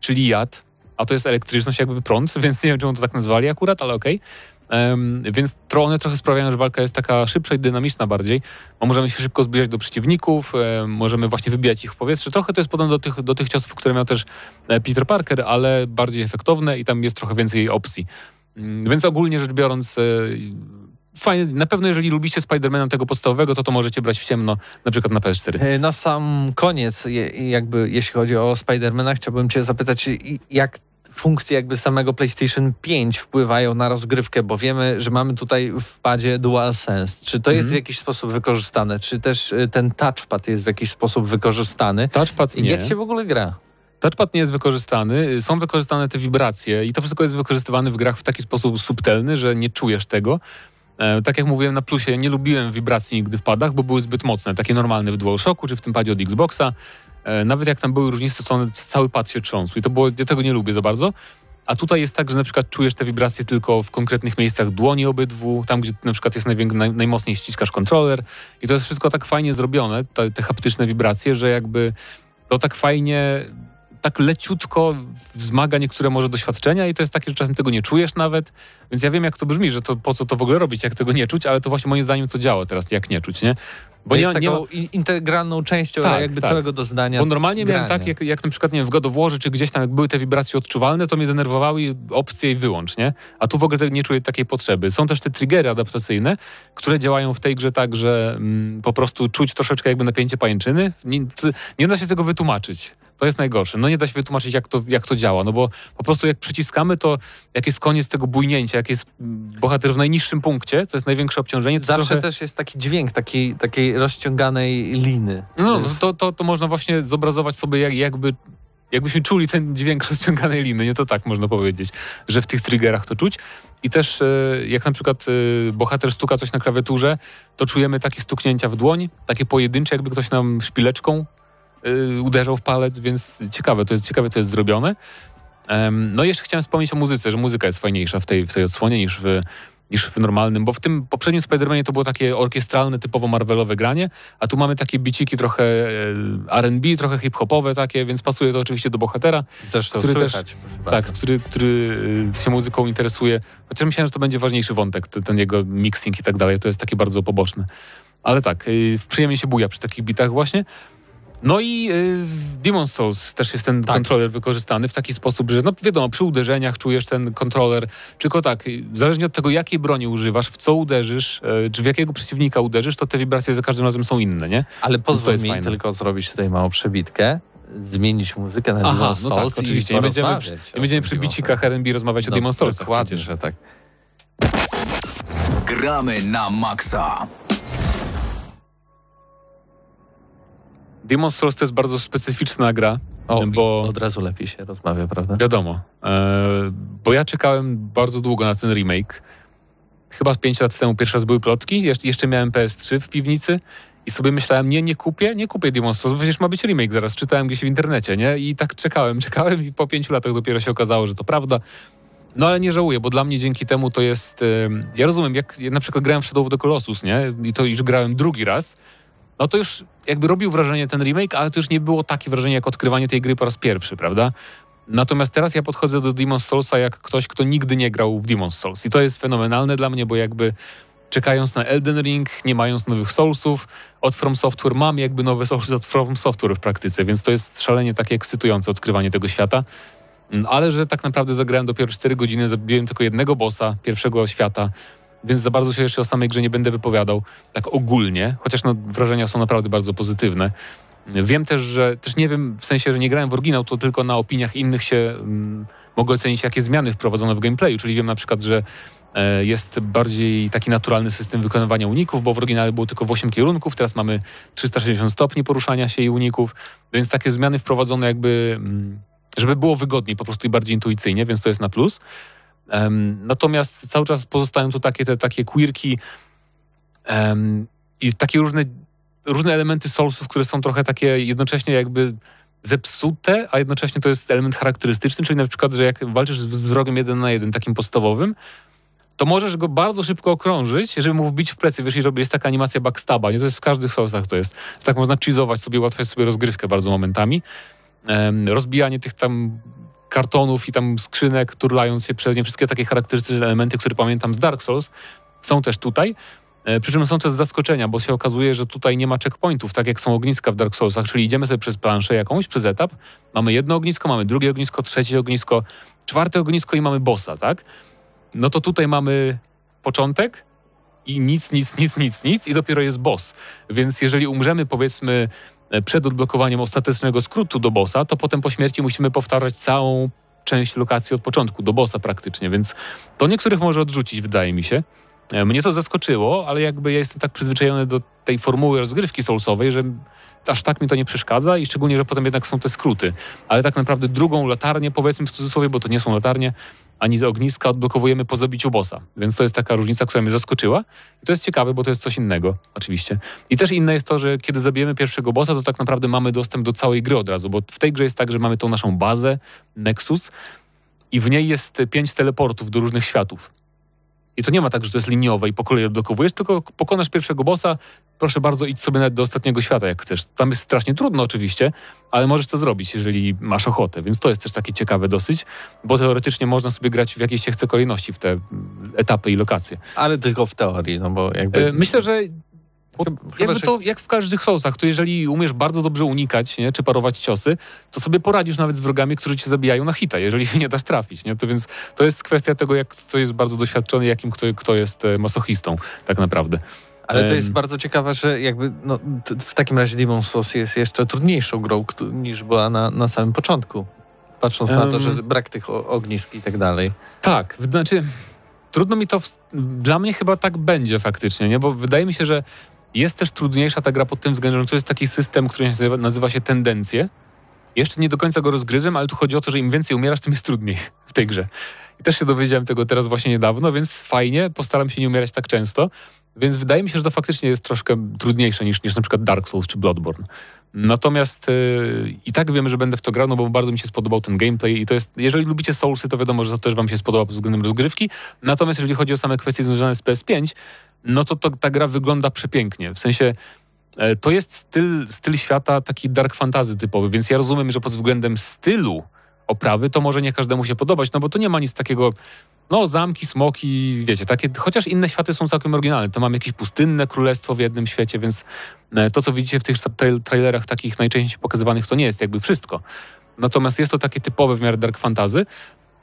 czyli jad a to jest elektryczność, jakby prąd, [LAUGHS] więc nie wiem, czemu to tak nazwali akurat, ale okej. Okay. Um, więc trochę sprawiają, że walka jest taka szybsza i dynamiczna bardziej, bo możemy się szybko zbliżać do przeciwników, um, możemy właśnie wybijać ich w powietrze. Trochę to jest podobne do tych, do tych ciosów, które miał też e, Peter Parker, ale bardziej efektowne i tam jest trochę więcej opcji. Um, więc ogólnie rzecz biorąc, e, fajnie, na pewno jeżeli lubicie Spidermana tego podstawowego, to to możecie brać w ciemno, na przykład na PS4. E, na sam koniec, jakby jeśli chodzi o Spidermana, chciałbym cię zapytać, jak funkcje jakby samego PlayStation 5 wpływają na rozgrywkę, bo wiemy, że mamy tutaj w padzie DualSense. Czy to jest w mhm. jakiś sposób wykorzystane? Czy też y, ten touchpad jest w jakiś sposób wykorzystany? Touchpad nie. Jak się w ogóle gra? Touchpad nie jest wykorzystany, są wykorzystane te wibracje i to wszystko jest wykorzystywane w grach w taki sposób subtelny, że nie czujesz tego. E, tak jak mówiłem na plusie, nie lubiłem wibracji nigdy w padach, bo były zbyt mocne, takie normalne w DualShocku czy w tym padzie od Xboxa. E, nawet jak tam były różnice, to on, cały pad się trząsł i to było, ja tego nie lubię za bardzo. A tutaj jest tak, że na przykład czujesz te wibracje tylko w konkretnych miejscach dłoni obydwu, tam gdzie na przykład jest naj, najmocniej ściskasz kontroler i to jest wszystko tak fajnie zrobione, te, te haptyczne wibracje, że jakby to tak fajnie, tak leciutko wzmaga niektóre może doświadczenia i to jest takie, że czasem tego nie czujesz nawet, więc ja wiem jak to brzmi, że to po co to w ogóle robić, jak tego nie czuć, ale to właśnie moim zdaniem to działa teraz, jak nie czuć, nie? Bo jest nie, nie taką in- integralną częścią Tak, jakby tak. całego doznania bo normalnie miałem grania. tak, jak, jak na przykład nie wiem, w God of Warze, czy gdzieś tam, jak były te wibracje odczuwalne, to mnie denerwowały opcje i wyłącz, nie? A tu w ogóle nie czuję takiej potrzeby. Są też te triggery adaptacyjne, które działają w tej grze tak, że mm, po prostu czuć troszeczkę jakby napięcie pajęczyny. Nie, nie da się tego wytłumaczyć. To jest najgorsze. No nie da się wytłumaczyć, jak to, jak to działa, no bo po prostu jak przyciskamy, to jak jest koniec tego bujnięcia, jak jest bohater w najniższym punkcie, co jest największe obciążenie, Zawsze trochę... też jest taki dźwięk takiej, takiej rozciąganej liny. No, no to, to, to można właśnie zobrazować sobie, jak, jakby, jakbyśmy czuli ten dźwięk [LAUGHS] rozciąganej liny, nie to tak można powiedzieć, że w tych triggerach to czuć. I też e, jak na przykład e, bohater stuka coś na klawiaturze, to czujemy takie stuknięcia w dłoń, takie pojedyncze, jakby ktoś nam szpileczką e, uderzał w palec, więc ciekawe to jest, ciekawe to jest zrobione. Em, no i jeszcze chciałem wspomnieć o muzyce, że muzyka jest fajniejsza w tej, w tej odsłonie niż w, niż w normalnym, bo w tym poprzednim Spider-Manie to było takie orkiestralne, typowo Marvelowe granie, a tu mamy takie biciki trochę e, R&B, trochę hip-hopowe takie, więc pasuje to oczywiście do bohatera, Zresztą który też- słychać. proszę tak, bardzo. który, który e, się muzyką interesuje. Chociaż myślałem, że to będzie ważniejszy wątek, ten jego mixing i tak dalej, to jest takie bardzo poboczne. Ale tak, e, przyjemnie się buja przy takich bitach właśnie. No i y, w Demon's Souls też jest ten Tak. kontroler wykorzystany w taki sposób, że no wiadomo, przy uderzeniach czujesz ten kontroler, tylko tak, y, zależnie od tego, jakiej broni używasz, w co uderzysz, y, czy w jakiego przeciwnika uderzysz, to te wibracje za każdym razem są inne, nie? Ale to pozwól mi fajne. tylko zrobić tutaj małą przebitkę, zmienić muzykę na Aha, Demon's no tak, Souls i oczywiście, nie będziemy, przy, nie o będziemy przy bicikach Souls. R&B rozmawiać o No, Demon's Soulsach Dokładnie, przecież. że tak. Gramy na maksa. Demon's Souls to jest bardzo specyficzna gra, O, bo... od razu lepiej się rozmawia, prawda? Wiadomo, e, bo ja czekałem bardzo długo na ten remake. Chyba 5 lat temu pierwszy raz były plotki, jeszcze, jeszcze miałem PS3 w piwnicy i sobie myślałem, nie, nie kupię, nie kupię Demon's Souls, bo przecież ma być remake zaraz, czytałem gdzieś w internecie, nie? I tak czekałem, [LAUGHS] czekałem i po pięciu latach dopiero się okazało, że to prawda. No ale nie żałuję, bo dla mnie dzięki temu to jest... ja rozumiem, jak ja na przykład grałem w Shadow of the Colossus, nie? I to już grałem drugi raz, no to już jakby robił wrażenie ten remake, ale to już nie było takie wrażenie jak odkrywanie tej gry po raz pierwszy, prawda? Natomiast teraz ja podchodzę do Demon's Soulsa jak ktoś, kto nigdy nie grał w Demon's Souls. I to jest fenomenalne dla mnie, bo jakby czekając na Elden Ring, nie mając nowych Soulsów, od From Software mam jakby nowe Soulsy od From Software w praktyce, więc to jest szalenie takie ekscytujące odkrywanie tego świata. Mm, Ale że tak naprawdę zagrałem dopiero 4 godziny, zabiłem tylko jednego bossa pierwszego świata, więc za bardzo się jeszcze o samej grze nie będę wypowiadał tak ogólnie, chociaż no, wrażenia są naprawdę bardzo pozytywne. Wiem też, że też nie wiem, w sensie, że nie grałem w oryginał, to tylko na opiniach innych się mm, mogę ocenić, jakie zmiany wprowadzono w gameplayu, czyli wiem na przykład, że e, jest bardziej taki naturalny system wykonywania uników, bo w oryginale było tylko w 8 kierunków, teraz mamy 360 stopni poruszania się i uników, więc takie zmiany wprowadzone jakby, mm, żeby było wygodniej po prostu i bardziej intuicyjnie, więc to jest na plus. Natomiast cały czas pozostają tu takie, te, takie quirki i takie różne, różne elementy Soulsów, które są trochę takie jednocześnie jakby zepsute, a jednocześnie to jest element charakterystyczny, czyli na przykład, że jak walczysz z wrogiem jeden na jeden, takim podstawowym, to możesz go bardzo szybko okrążyć, żeby mu wbić w plecy. Wiesz, robi- jest taka animacja backstaba, nie? To jest w każdych Soulsach to jest. Tak można cheezować sobie, ułatwiać sobie rozgrywkę bardzo momentami. Em, rozbijanie tych tam kartonów i tam skrzynek, turlając się przez nie, wszystkie takie charakterystyczne elementy, które pamiętam z Dark Souls, są też tutaj. E, Przy czym są też zaskoczenia, bo się okazuje, że tutaj nie ma checkpointów, tak jak są ogniska w Dark Soulsach, czyli idziemy sobie przez planszę jakąś, przez etap, mamy jedno ognisko, mamy drugie ognisko, trzecie ognisko, czwarte ognisko i mamy bossa, tak? No to tutaj mamy początek i nic, nic, nic, nic, nic i dopiero jest boss. Więc jeżeli umrzemy, powiedzmy, przed odblokowaniem ostatecznego skrótu do bossa, to potem po śmierci musimy powtarzać całą część lokacji od początku, do bossa praktycznie, więc to niektórych może odrzucić, wydaje mi się. E, Mnie to zaskoczyło, ale jakby ja jestem tak przyzwyczajony do tej formuły rozgrywki soulsowej, że aż tak mi to nie przeszkadza i szczególnie, że potem jednak są te skróty. Ale tak naprawdę drugą latarnię, powiedzmy w cudzysłowie, bo to nie są latarnie, ani ogniska odblokowujemy po zabiciu bossa. Więc to jest taka różnica, która mnie zaskoczyła. I to jest ciekawe, bo to jest coś innego, oczywiście. I też inne jest to, że kiedy zabijemy pierwszego bossa, to tak naprawdę mamy dostęp do całej gry od razu, bo w tej grze jest tak, że mamy tą naszą bazę, Nexus, i w niej jest pięć teleportów do różnych światów. I to nie ma tak, że to jest liniowe i po kolei odblokowujesz, tylko pokonasz pierwszego bossa, proszę bardzo, idź sobie nawet do ostatniego świata, jak chcesz. Tam jest strasznie trudno oczywiście, ale możesz to zrobić, jeżeli masz ochotę, więc to jest też takie ciekawe dosyć, bo teoretycznie można sobie grać w jakiejś się chce kolejności w te mm, etapy i lokacje. Ale tylko w teorii, no bo jakby... E, Myślę, że jakby to jak w każdych sousach, to jeżeli umiesz bardzo dobrze unikać, nie, czy parować ciosy, to sobie poradzisz nawet z wrogami, którzy cię zabijają na hita, jeżeli się nie dasz trafić, nie? To więc to jest kwestia tego, jak kto jest bardzo doświadczony, jakim kto, kto jest e, masochistą, tak naprawdę. Ale to jest bardzo ciekawe, że jakby no, w takim razie Demon Souls jest jeszcze trudniejszą grą niż była na, na samym początku. Patrząc na to, że brak tych ognisk i tak dalej. Tak, znaczy trudno mi to, w, dla mnie chyba tak będzie faktycznie, nie? Bo wydaje mi się, że jest też trudniejsza ta gra pod tym względem, że to jest taki system, który nazywa, nazywa się tendencje. Jeszcze nie do końca go rozgryzłem, ale tu chodzi o to, że im więcej umierasz, tym jest trudniej w tej grze. I też się dowiedziałem tego teraz właśnie niedawno, więc fajnie, postaram się nie umierać tak często. Więc wydaje mi się, że to faktycznie jest troszkę trudniejsze niż, niż na przykład Dark Souls czy Bloodborne. Natomiast yy, i tak wiem, że będę w to grał, no bo bardzo mi się spodobał ten gameplay i to jest, jeżeli lubicie Soulsy, to wiadomo, że to też wam się spodoba pod względem rozgrywki. Natomiast jeżeli chodzi o same kwestie związane z PS5, no to, to ta gra wygląda przepięknie. W sensie e, to jest styl, styl świata taki dark fantasy typowy, więc ja rozumiem, że pod względem stylu oprawy to może nie każdemu się podobać, no bo to nie ma nic takiego no, zamki, smoki, wiecie, takie, chociaż inne światy są całkiem oryginalne. To mam jakieś pustynne królestwo w jednym świecie, więc e, to, co widzicie w tych trail- trailerach takich najczęściej pokazywanych, to nie jest jakby wszystko. Natomiast jest to takie typowe w miarę dark fantasy,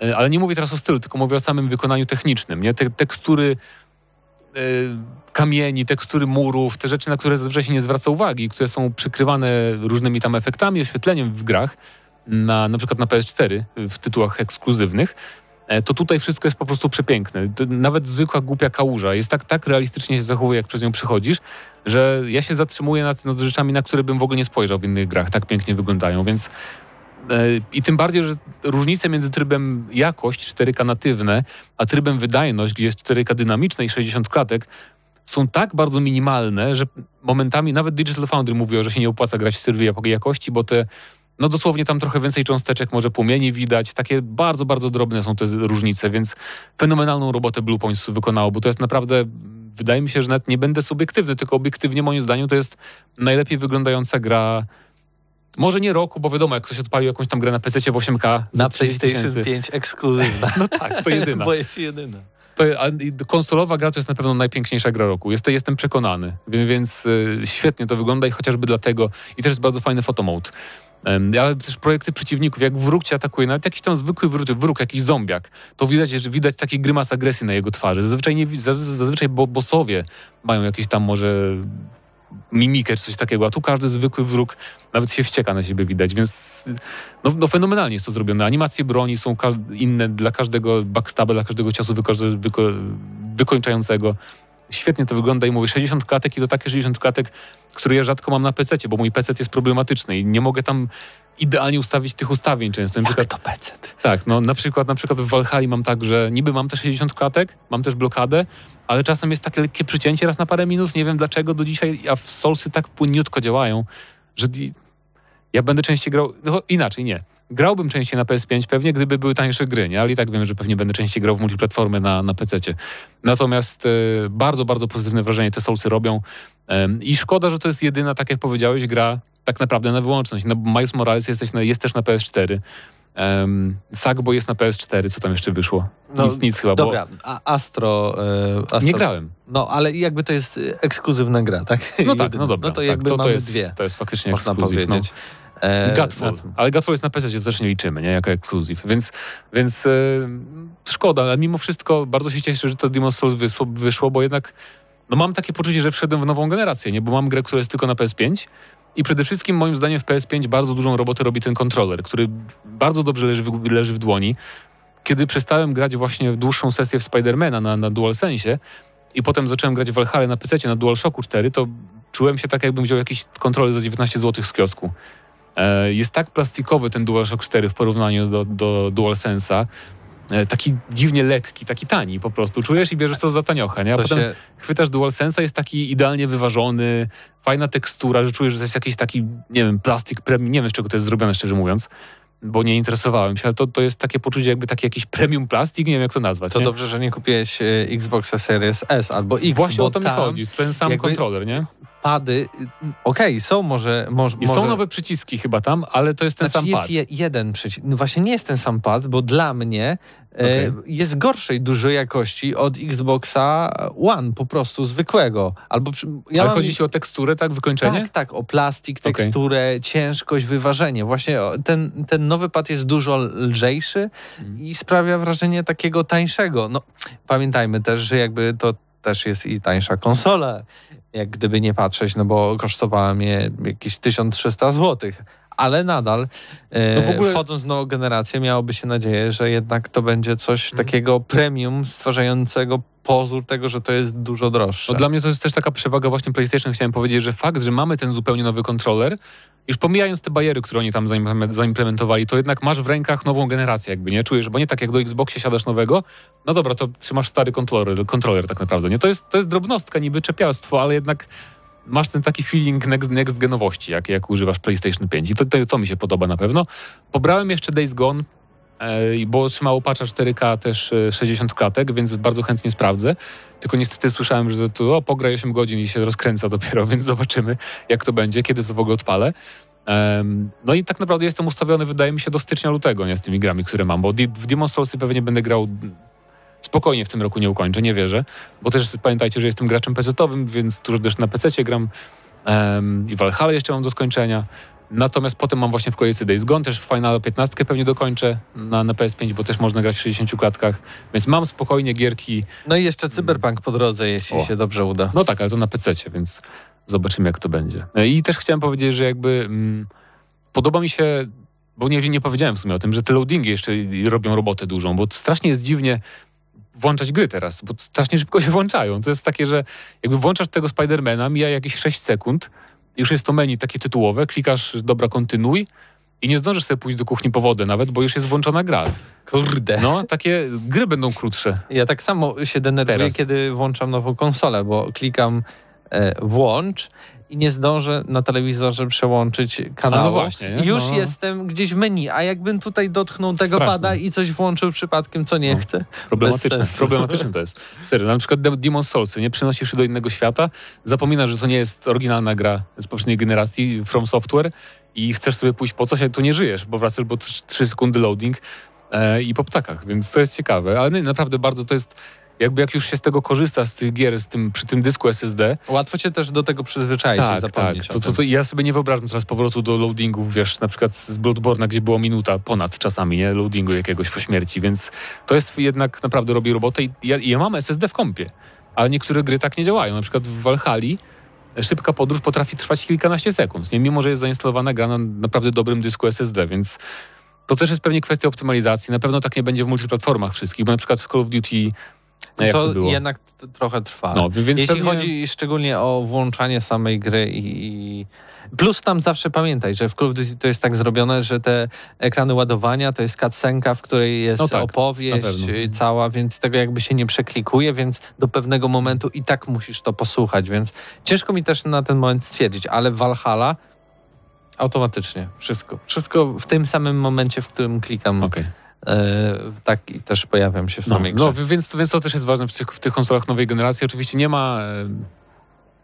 e, ale nie mówię teraz o stylu, tylko mówię o samym wykonaniu technicznym, nie? Te tekstury kamieni, tekstury murów, te rzeczy, na które zazwyczaj się nie zwraca uwagi, które są przykrywane różnymi tam efektami, oświetleniem w grach, na, na przykład na PS4 w tytułach ekskluzywnych, e, to tutaj wszystko jest po prostu przepiękne. Nawet zwykła głupia kałuża jest tak, tak realistycznie się zachowuje, jak przez nią przechodzisz, że ja się zatrzymuję nad, nad rzeczami, na które bym w ogóle nie spojrzał w innych grach. Tak pięknie wyglądają, więc i tym bardziej, że różnice między trybem jakość 4K natywne, a trybem wydajność, gdzie jest 4K dynamiczne i 60 klatek, są tak bardzo minimalne, że momentami nawet Digital Foundry mówiło, że się nie opłaca grać w trybie jak- jakości, bo te no dosłownie tam trochę więcej cząsteczek, może płomieni widać. Takie bardzo, bardzo drobne są te różnice, więc fenomenalną robotę Blue Points wykonało, bo to jest naprawdę, wydaje mi się, że nawet nie będę subiektywny, tylko obiektywnie moim zdaniem to jest najlepiej wyglądająca gra może nie roku, bo wiadomo, jak ktoś odpalił jakąś tam grę na PC w 8K za Na 30 PlayStation tysięcy, 5 ekskluzywna. [LAUGHS] No tak, to jedyna. [LAUGHS] Bo jest jedyna. To, konsolowa gra to jest na pewno najpiękniejsza gra roku. Jest, jestem przekonany. Więc y, świetnie to wygląda i chociażby dlatego. I też jest bardzo fajny fotomode. Ale też projekty przeciwników, jak wróg cię atakuje, nawet jakiś tam zwykły wróg, wróg jakiś zombiak, to widać, że widać taki grymas agresji na jego twarzy. Zazwyczaj, nie, zazwyczaj bo, bossowie mają jakieś tam może mimikę czy coś takiego, a tu każdy zwykły wróg nawet się wścieka na siebie widać, więc no, no fenomenalnie jest to zrobione. Animacje broni są inne dla każdego backstaba, dla każdego ciosu wyko- wyko- wykończającego. Świetnie to wygląda i mówię 60 klatek i to takie 60 klatek, które ja rzadko mam na PC, bo mój PC jest problematyczny i nie mogę tam idealnie ustawić tych ustawień często. Na przykład, to PC? tak, no na przykład, na przykład w Valhalla mam tak, że niby mam te 60 klatek, mam też blokadę, ale czasem jest takie lekkie przycięcie raz na parę minut, nie wiem dlaczego do dzisiaj, a w Soulsy tak płynniutko działają, że ja będę częściej grał, no inaczej nie. Grałbym częściej na PS5 pewnie, gdyby były tańsze gry, nie? Ale i tak wiem, że pewnie będę częściej grał w multiplatformę na, na PC-cie. Natomiast e, bardzo, bardzo pozytywne wrażenie te Soulsy robią Em, i szkoda, że to jest jedyna, tak jak powiedziałeś, gra tak naprawdę na wyłączność. No, bo Miles Morales jest, na, jest też na PS4. Um, Sagbo jest na PS4, co tam jeszcze wyszło? nic, nic chyba, Dobra, a Astro, e, bo Astro... nie grałem. No, ale jakby to jest e, ekskluzywna gra, tak? No [LAUGHS] tak, Jedyna. no dobra. No to tak, jakby to, mamy jest, dwie, To jest faktycznie można powiedzieć. E, No. Godfall, na tym. ale Godfall jest na PC, to też nie liczymy, nie? Jako ekskluzyw. Więc, więc e, szkoda, ale mimo wszystko bardzo się cieszę, że to Demon's Souls wyszło, wyszło, bo jednak no mam takie poczucie, że wszedłem w nową generację, nie? Bo mam grę, która jest tylko na PS5 i przede wszystkim moim zdaniem w PS5 bardzo dużą robotę robi ten kontroler, który bardzo dobrze leży w, leży w dłoni. Kiedy przestałem grać właśnie w dłuższą sesję w Spidermana na, na DualSense i potem zacząłem grać w Valhalla na PC na DualShocku 4, to czułem się tak, jakbym wziął jakiś kontroler za 19 zł z kiosku. E, Jest tak plastikowy ten DualShock 4 w porównaniu do, do DualSense'a. E, Taki dziwnie lekki, taki tani po prostu. Czujesz i bierzesz to za taniochę, nie? A To potem się, chwytasz DualSense'a, jest taki idealnie wyważony, fajna tekstura, że czujesz, że to jest jakiś taki, nie wiem, plastik premium, nie wiem z czego to jest zrobione, szczerze mówiąc. bo nie interesowałem się, ale to, to jest takie poczucie jakby taki jakiś premium plastik, nie wiem jak to nazwać. To nie? dobrze, że nie kupiłeś e, Xboxa Series S albo X, Właśnie o to mi chodzi, ten sam kontroler, nie? Pady, y, okej, są może... może I są nowe przyciski chyba tam, ale to jest ten Znaczy sam jest pad. je, jeden przycisk. No właśnie nie jest ten sam pad, bo dla mnie e, Okej. jest gorszej dużej jakości od Xboxa One, po prostu zwykłego. Albo przy, ja ale mam- chodzi ci o teksturę, tak? Wykończenie? Tak, tak, o plastik, teksturę, ciężkość, wyważenie. Właśnie ten, ten nowy pad jest dużo lżejszy Mhm. i sprawia wrażenie takiego tańszego. No, pamiętajmy też, że jakby to też jest i tańsza konsola, jak gdyby nie patrzeć, no bo kosztowała mnie jakieś 1300 zł. Ale nadal, e, No w ogóle- wchodząc w nową generację, miałoby się nadzieję, że jednak to będzie coś Mhm. takiego premium, stwarzającego pozór tego, że to jest dużo droższe. No dla mnie to jest też taka przewaga właśnie PlayStation. Chciałem powiedzieć, że fakt, że mamy ten zupełnie nowy kontroler, już pomijając te bariery, które oni tam zaimplemen- zaimplementowali, to jednak masz w rękach nową generację, jakby nie czujesz, bo nie tak jak do Xboxie siadasz nowego, no dobra, to trzymasz stary kontroler, kontroler tak naprawdę. Nie, to jest, to jest drobnostka, niby czepialstwo, ale jednak masz ten taki feeling next, next genowości, jak, jak używasz PlayStation 5 i to, to, to mi się podoba na pewno. Pobrałem jeszcze Days Gone, e, bo trzymało patcha 4K też e, 60 klatek, więc bardzo chętnie sprawdzę. Tylko niestety słyszałem, że to o, pograj 8 godzin i się rozkręca dopiero, [LAUGHS] więc zobaczymy, jak to będzie, kiedy to w ogóle odpalę. No i tak naprawdę jestem ustawiony, wydaje mi się, do stycznia, lutego, nie z tymi grami, które mam, bo w Demon's pewnie będę grał spokojnie w tym roku nie ukończę, nie wierzę, bo też pamiętajcie, że jestem graczem PC-owym, więc dużo też na PC gram em, i Valhalla jeszcze mam do skończenia. Natomiast potem mam właśnie w kolejce Days Gone, też Final 15 pewnie dokończę na, na PS5, bo też można grać w 60 klatkach, więc mam spokojnie gierki, No i jeszcze Cyberpunk po drodze, jeśli O. się dobrze uda. no tak, ale to na PC, więc zobaczymy jak to będzie. E, I też chciałem powiedzieć, że jakby mm, podoba mi się, bo nie, nie powiedziałem w sumie o tym, że te loadingi jeszcze robią robotę dużą, bo strasznie jest dziwnie włączać gry teraz, bo strasznie szybko [LAUGHS] się włączają. To jest takie, że jakby włączasz tego Spidermana, mija jakieś 6 sekund, już jest to menu takie tytułowe, klikasz dobra, kontynuuj i nie zdążysz sobie pójść do kuchni po wodę nawet, bo już jest włączona gra. Kurde. No, takie gry będą krótsze. Ja tak samo się denerwuję, Teraz. kiedy włączam nową konsolę, bo klikam e, włącz i nie zdążę na telewizorze przełączyć kanału. no właśnie, nie? Już No. jestem gdzieś w menu, a jakbym tutaj dotknął tego Straszne. pada i coś włączył przypadkiem, co nie No. chcę. Problematyczne, problematyczne to jest. Serio, na przykład Demon Soulsy, nie przenosisz się do innego świata, zapominasz, że to nie jest oryginalna gra z poprzedniej generacji From Software i chcesz sobie pójść po coś, a tu nie żyjesz, bo wracasz, bo 3 sekundy loading e, i po ptakach, więc to jest ciekawe, ale naprawdę bardzo to jest, jakby jak już się z tego korzysta, z tych gier, z tym, przy tym dysku SSD, Łatwo cię też do tego przyzwyczaić tak, zapomnieć tak. To, to, to ja sobie nie wyobrażam teraz powrotu do loadingów, wiesz, na przykład z Bloodborne'a, gdzie było minuta ponad czasami, nie? Loadingu jakiegoś po śmierci, więc to jest jednak naprawdę robi robotę i ja, ja mam SSD w kompie, ale niektóre gry tak nie działają. Na przykład w Valhalla szybka podróż potrafi trwać kilkanaście sekund, nie? mimo że jest zainstalowana gra na naprawdę dobrym dysku SSD, więc to też jest pewnie kwestia optymalizacji. Na pewno tak nie będzie w multiplatformach wszystkich, bo na przykład w Call of Duty to, jednak trochę trwa. No, więc Jeśli pewnie... chodzi szczególnie o włączanie samej gry i, i... Plus tam zawsze pamiętaj, że w Call of Duty to jest tak zrobione, że te ekrany ładowania to jest cutscenka, w której jest No tak, opowieść y, cała, więc tego jakby się nie przeklikuje, więc do pewnego momentu i tak musisz to posłuchać, więc ciężko mi też na ten moment stwierdzić, ale Valhalla automatycznie, wszystko. Wszystko w tym samym momencie, w którym klikam, Okej. E, tak i też pojawiam się w No, samej grze. no więc, więc to też jest ważne w tych, w tych konsolach nowej generacji. Oczywiście nie ma. e,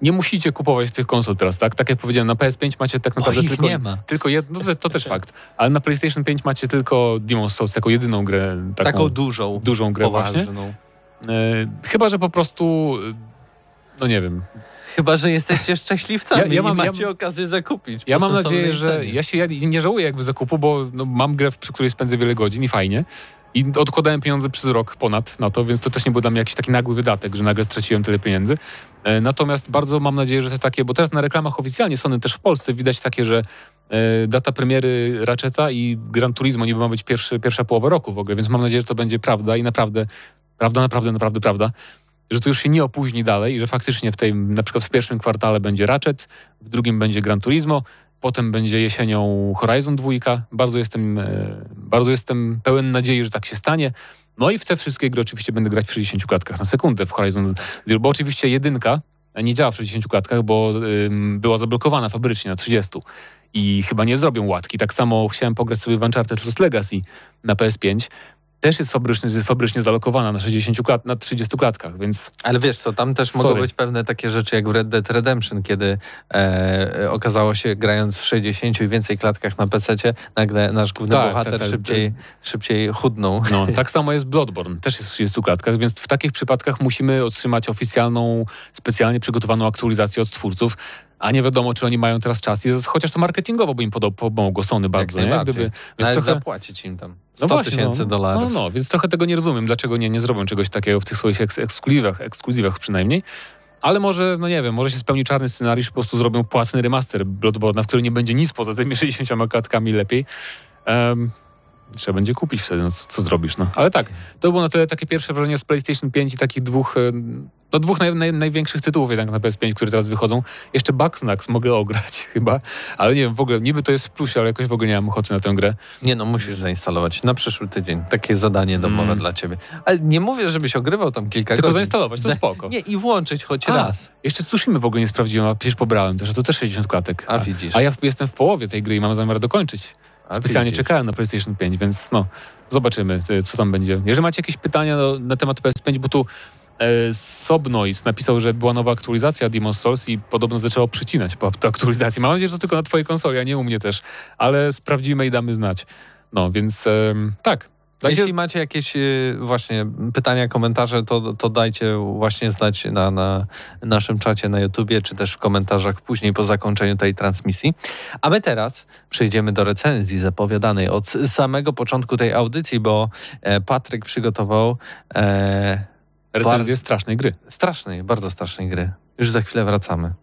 Nie musicie kupować tych konsol teraz, tak? Tak jak powiedziałem, na PS5 macie tak naprawdę tylko, nie ma. tylko jedno, to, to też fakt. Ale na PlayStation 5 macie tylko Demon's Souls jako jedyną grę, taką, Taką dużą, dużą grę właśnie. poważną. E, chyba, że po prostu, e, no nie wiem. Chyba, że jesteście szczęśliwcami Ja- ja mam- i macie ja- okazję zakupić. Ja mam nadzieję, że cenie. ja się ja nie żałuję jakby zakupu, bo no, mam grę, przy której spędzę wiele godzin i fajnie. I odkładałem pieniądze przez rok ponad na to, więc to też nie był dla mnie jakiś taki nagły wydatek, że nagle straciłem tyle pieniędzy. E, Natomiast bardzo mam nadzieję, że te takie, bo teraz na reklamach oficjalnie Sony też w Polsce widać takie, że e, data premiery Ratcheta i Gran Turismo niby ma być pierwszy, pierwsza połowa roku w ogóle, więc mam nadzieję, że to będzie prawda i naprawdę, prawda, naprawdę, naprawdę, prawda, że to już się nie opóźni dalej i że faktycznie w tej, na przykład w pierwszym kwartale będzie Ratchet, w drugim będzie Gran Turismo, potem będzie jesienią Horizon 2. Bardzo jestem, e, bardzo jestem pełen nadziei, że tak się stanie. No i w te wszystkie gry oczywiście będę grać w 60 klatkach na sekundę w Horizon Zero, bo oczywiście jedynka nie działa w 60 klatkach, bo ym, była zablokowana fabrycznie na 30. I chyba nie zrobią łatki. Tak samo chciałem pograć sobie w Uncharted Lost Legacy na PS5. Też jest fabrycznie, jest fabrycznie zalokowana na 60 klat, na 30 klatkach, więc Ale wiesz co, tam też Sorry. mogą być pewne takie rzeczy jak w Red Dead Redemption, kiedy e, okazało się, grając w 60 i więcej klatkach na PC, nagle nasz główny Tak, bohater tak, tak. Szybciej, szybciej chudnął. No, [LAUGHS] tak samo jest Bloodborne, też jest w 30 klatkach, więc w takich przypadkach musimy otrzymać oficjalną, specjalnie przygotowaną aktualizację od twórców, a nie wiadomo, czy oni mają teraz czas, chociaż to marketingowo by im pomogło Sony bardzo, nie? najbardziej. Gdyby, więc Nawet trochę, zapłacić im tam 100 no właśnie, tysięcy no, dolarów. No, no, więc trochę tego nie rozumiem, dlaczego nie, nie zrobią czegoś takiego w tych swoich eks ekskluzywach, ekskluzywach przynajmniej. Ale może, no nie wiem, może się spełni czarny scenariusz, po prostu zrobią płatny remaster Bloodborne'a, w którym nie będzie nic poza tymi [LAUGHS] 60 klatkami lepiej. Em, trzeba będzie kupić wtedy, no co, co zrobisz, no. Ale tak, to było na tyle takie pierwsze wrażenie z PlayStation 5 i takich dwóch, no dwóch naj, naj, największych tytułów jednak na PS5, które teraz wychodzą. Jeszcze Bugsnax mogę ograć [LAUGHS] chyba, ale nie wiem, w ogóle, niby to jest w plusie, ale jakoś w ogóle nie mam ochoty na tę grę. Nie no, musisz zainstalować na przyszły tydzień. Takie zadanie domowe Mm. dla ciebie. Ale nie mówię, żebyś ogrywał tam kilka Tylko godzin. zainstalować, to Za- spoko. Nie, i włączyć choć A, raz. Jeszcze Tsushima w ogóle nie sprawdziłem, a przecież pobrałem też, a to też 60 klatek. A widzisz. A ja w, jestem w połowie tej gry i mam zamiar dokończyć. A Specjalnie widzisz. czekałem na PlayStation 5, więc no, zobaczymy, co tam będzie. Jeżeli macie jakieś pytania na temat PS5, bo tu Sobnois napisał, że była nowa aktualizacja Demon's Souls i podobno zaczęło przycinać po aktualizacji. Mam nadzieję, że to tylko na twojej konsoli, a nie u mnie też, ale sprawdzimy i damy znać. No, więc tak. Dajcie, Jeśli macie jakieś y, właśnie pytania, komentarze, to, to dajcie właśnie znać na, na naszym czacie na YouTubie, czy też w komentarzach później po zakończeniu tej transmisji. A my teraz przejdziemy do recenzji zapowiadanej od samego początku tej audycji, bo e, Patryk przygotował e, recenzję strasznej gry. strasznej, bardzo strasznej gry. Już za chwilę wracamy.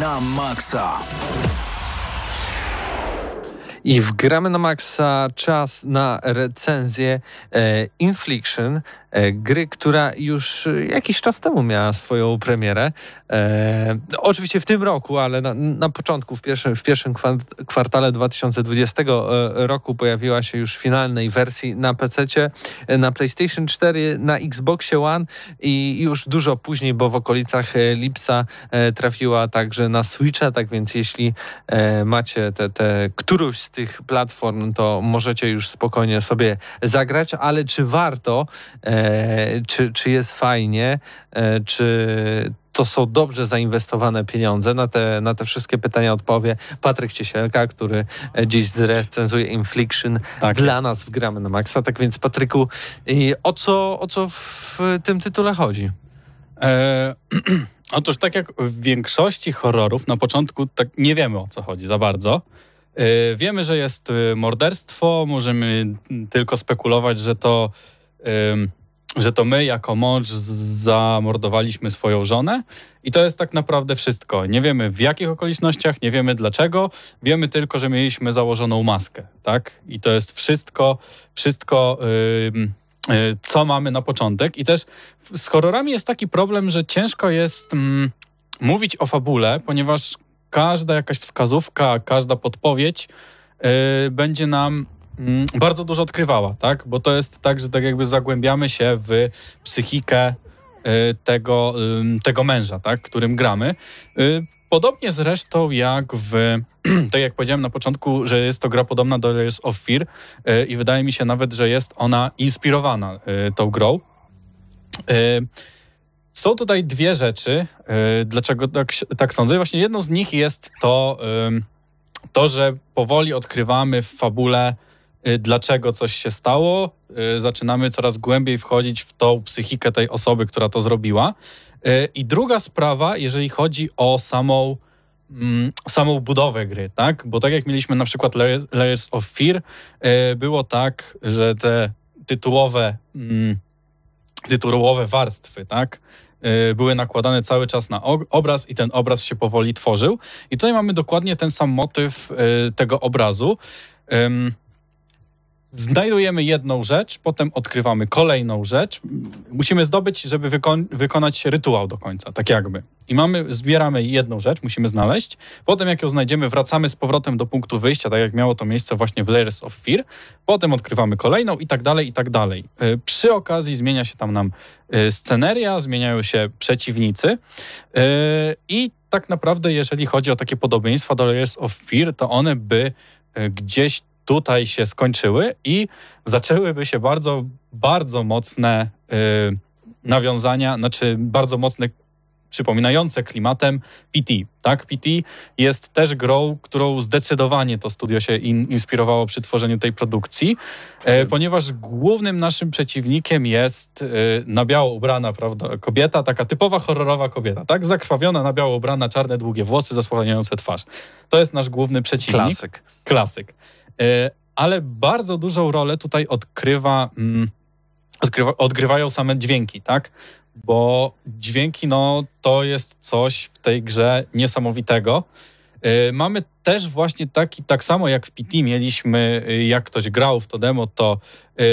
Na maksa. I wgramy na maksa czas na recenzję e, Infliction, gry, która już e, jakiś czas temu miała swoją premierę. E, oczywiście w tym roku, ale na, na początku, w pierwszym, w pierwszym kwart- kwartale 2020 e, roku pojawiła się już w finalnej wersji na PC, na PlayStation 4, na Xboxie One i już dużo później, bo w okolicach e, lipca e, trafiła także na Switcha, tak więc jeśli e, macie te, te którąś z tych platform, to możecie już spokojnie sobie zagrać, ale czy warto, e, czy, czy jest fajnie, e, czy to są dobrze zainwestowane pieniądze. Na te, na te wszystkie pytania odpowie Patryk Ciesielka, który e, dziś zrecenzuje Infliction Tak dla jest. nas w Gramy na Maxa. Tak więc Patryku, o co, o co w tym tytule chodzi? E, [CLEARS THROAT] otóż tak jak w większości horrorów, na początku tak nie wiemy o co chodzi za bardzo. E, wiemy, że jest e, morderstwo, możemy tylko spekulować, że to, że to my jako mąż zamordowaliśmy swoją żonę i to jest tak naprawdę wszystko. Nie wiemy w jakich okolicznościach, nie wiemy dlaczego, wiemy tylko, że mieliśmy założoną maskę, tak? I to jest wszystko, wszystko... ym, y, co mamy na początek. I też z horrorami jest taki problem, że ciężko jest mówić o fabule, ponieważ każda jakaś wskazówka, każda podpowiedź y, będzie nam bardzo dużo odkrywała, tak? Bo to jest tak, że tak jakby zagłębiamy się w psychikę y, tego, tego męża, tak? Którym gramy. Y, Podobnie zresztą jak w, [CLEARS THROAT] tak jak powiedziałem na początku, że jest to gra podobna do Layers of Fear y, i wydaje mi się nawet, że jest ona inspirowana tą grą. Są tutaj dwie rzeczy, dlaczego tak, tak sądzę. Właśnie jedną z nich jest to, to, że powoli odkrywamy w fabule, dlaczego coś się stało. Y, Zaczynamy coraz głębiej wchodzić w tą psychikę tej osoby, która to zrobiła. Y, I druga sprawa, jeżeli chodzi o samą, mm, samą budowę gry, tak? Bo tak jak mieliśmy na przykład Layer- Layers of Fear, y, było tak, że te tytułowe, mm, tytułowe warstwy, tak? y, Były nakładane cały czas na obraz i ten obraz się powoli tworzył. I tutaj mamy dokładnie ten sam motyw y, tego obrazu. Znajdujemy jedną rzecz, potem odkrywamy kolejną rzecz. Musimy zdobyć, żeby wykon- wykonać rytuał do końca, tak jakby. I mamy, zbieramy jedną rzecz, musimy znaleźć. Potem, jak ją znajdziemy, wracamy z powrotem do punktu wyjścia, tak jak miało to miejsce właśnie w Layers of Fear. Potem odkrywamy kolejną i tak dalej, i tak dalej. Y, Przy okazji zmienia się tam nam y, sceneria, zmieniają się przeciwnicy. Y, I tak naprawdę, jeżeli chodzi o takie podobieństwa do Layers of Fear, to one by gdzieś tutaj się skończyły i zaczęłyby się bardzo, bardzo mocne y, nawiązania, znaczy bardzo mocne, przypominające klimatem PT. Tak? PT jest też grą, którą zdecydowanie to studio się in, inspirowało przy tworzeniu tej produkcji, e, ponieważ głównym naszym przeciwnikiem jest e, na biało ubrana prawda, kobieta, taka typowa horrorowa kobieta, tak? Zakrwawiona, na biało ubrana, czarne, długie włosy, zasłaniające twarz. To jest nasz główny przeciwnik Klasyk. klasyk. E, Ale bardzo dużą rolę tutaj odkrywa, mm, odkrywa, odgrywają same dźwięki, tak? Bo dźwięki, no, to jest coś w tej grze niesamowitego. E, Mamy też właśnie taki, tak samo jak w PT mieliśmy, e, jak ktoś grał w to demo, to e,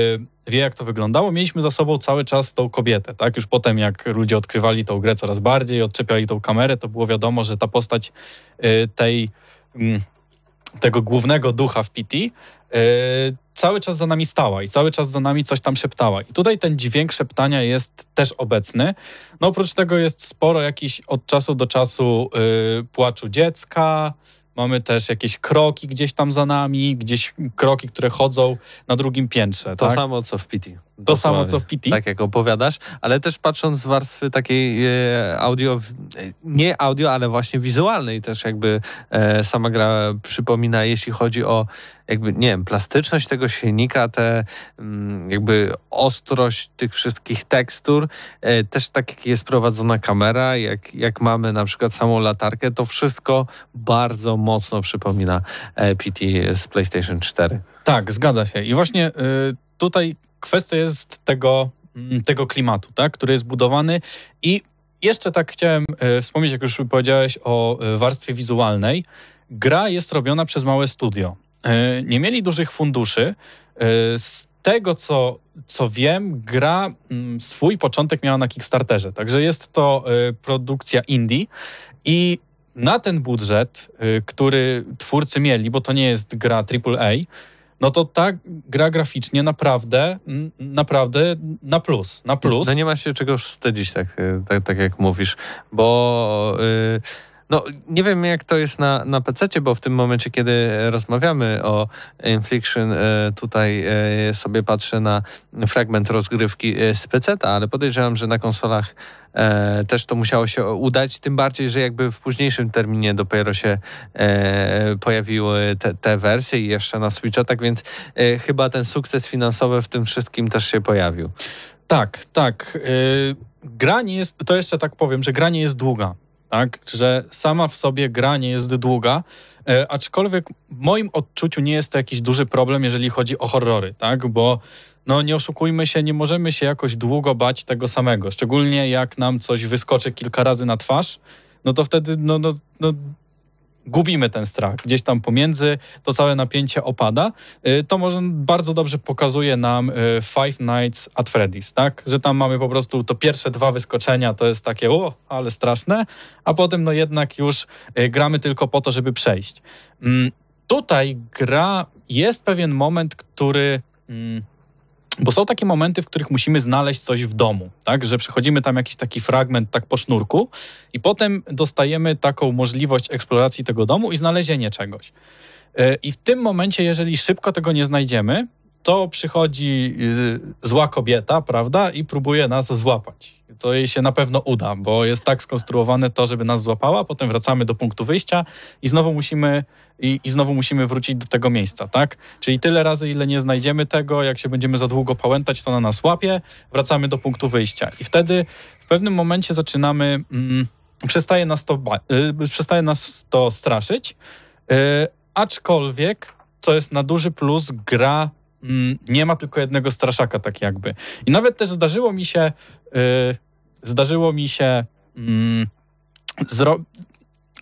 wie jak to wyglądało. Mieliśmy za sobą cały czas tą kobietę, tak? Już potem jak ludzie odkrywali tą grę coraz bardziej, odczepiali tą kamerę, to było wiadomo, że ta postać e, tej mm, tego głównego ducha w PT, yy, cały czas za nami stała i cały czas za nami coś tam szeptała. I tutaj ten dźwięk szeptania jest też obecny. No oprócz tego jest sporo jakichś od czasu do czasu yy, płaczu dziecka, mamy też jakieś kroki gdzieś tam za nami, gdzieś kroki, które chodzą na drugim piętrze. To tak? samo co w PT. To samo co w PT. Tak jak opowiadasz, ale też patrząc z warstwy takiej e, audio, nie audio, ale właśnie wizualnej też jakby e, sama gra przypomina, jeśli chodzi o jakby, nie wiem, plastyczność tego silnika, te mm, jakby ostrość tych wszystkich tekstur, e, też tak jak jest prowadzona kamera, jak, jak mamy na przykład samą latarkę, to wszystko bardzo mocno przypomina PT z PlayStation 4. Tak, zgadza się. I właśnie y, tutaj kwestia jest tego, mm, tego klimatu, tak, który jest budowany. I jeszcze tak chciałem y, wspomnieć, jak już powiedziałeś o y, warstwie wizualnej. Gra jest robiona przez małe studio. Y, nie mieli dużych funduszy. Z tego, co, co wiem, gra mm, swój początek miała na Kickstarterze. Także jest to produkcja indie i na ten budżet, który twórcy mieli, bo to nie jest gra AAA, no to ta gra graficznie naprawdę, naprawdę na plus, na plus. No nie ma się czego wstydzić, tak, y, tak, tak jak mówisz, bo y, No, nie wiem jak to jest na, na PC, bo w tym momencie, kiedy rozmawiamy o Infliction, e, tutaj e, sobie patrzę na fragment rozgrywki e, z PC, ale podejrzewam, że na konsolach też to musiało się udać, tym bardziej, że jakby w późniejszym terminie dopiero się pojawiły te, te wersje i jeszcze na Switcha, tak więc chyba ten sukces finansowy w tym wszystkim też się pojawił. Tak, tak. Gra nie jest, to jeszcze tak powiem, że gra nie jest długa, tak? Że sama w sobie gra nie jest długa, yy, aczkolwiek w moim odczuciu nie jest to jakiś duży problem, jeżeli chodzi o horrory, tak? Bo no nie oszukujmy się, nie możemy się jakoś długo bać tego samego, szczególnie jak nam coś wyskoczy kilka razy na twarz, no to wtedy no, no, no gubimy ten strach. Gdzieś tam pomiędzy to całe napięcie opada. Y, To może bardzo dobrze pokazuje nam y, Five Nights at Freddy's, tak? Że tam mamy po prostu to pierwsze dwa wyskoczenia, to jest takie, o, ale straszne, a potem no jednak już y, gramy tylko po to, żeby przejść. Mm, Tutaj gra, jest pewien moment, który... Bo są takie momenty, w których musimy znaleźć coś w domu, tak? Że przechodzimy tam jakiś taki fragment tak po sznurku i potem dostajemy taką możliwość eksploracji tego domu i znalezienie czegoś. E, I w tym momencie, jeżeli szybko tego nie znajdziemy, to przychodzi y, zła kobieta, prawda, i próbuje nas złapać. To jej się na pewno uda, bo jest tak skonstruowane to, żeby nas złapała, potem wracamy do punktu wyjścia i znowu musimy i, i znowu musimy wrócić do tego miejsca, tak? Czyli tyle razy, ile nie znajdziemy tego, jak się będziemy za długo pałętać, to na nas łapie, wracamy do punktu wyjścia. I wtedy w pewnym momencie zaczynamy, mm, przestaje, nas to y, przestaje nas to straszyć, y, aczkolwiek, co jest na duży plus, gra mm, nie ma tylko jednego straszaka, tak jakby. I nawet też zdarzyło mi się, y, zdarzyło mi się mm, zro-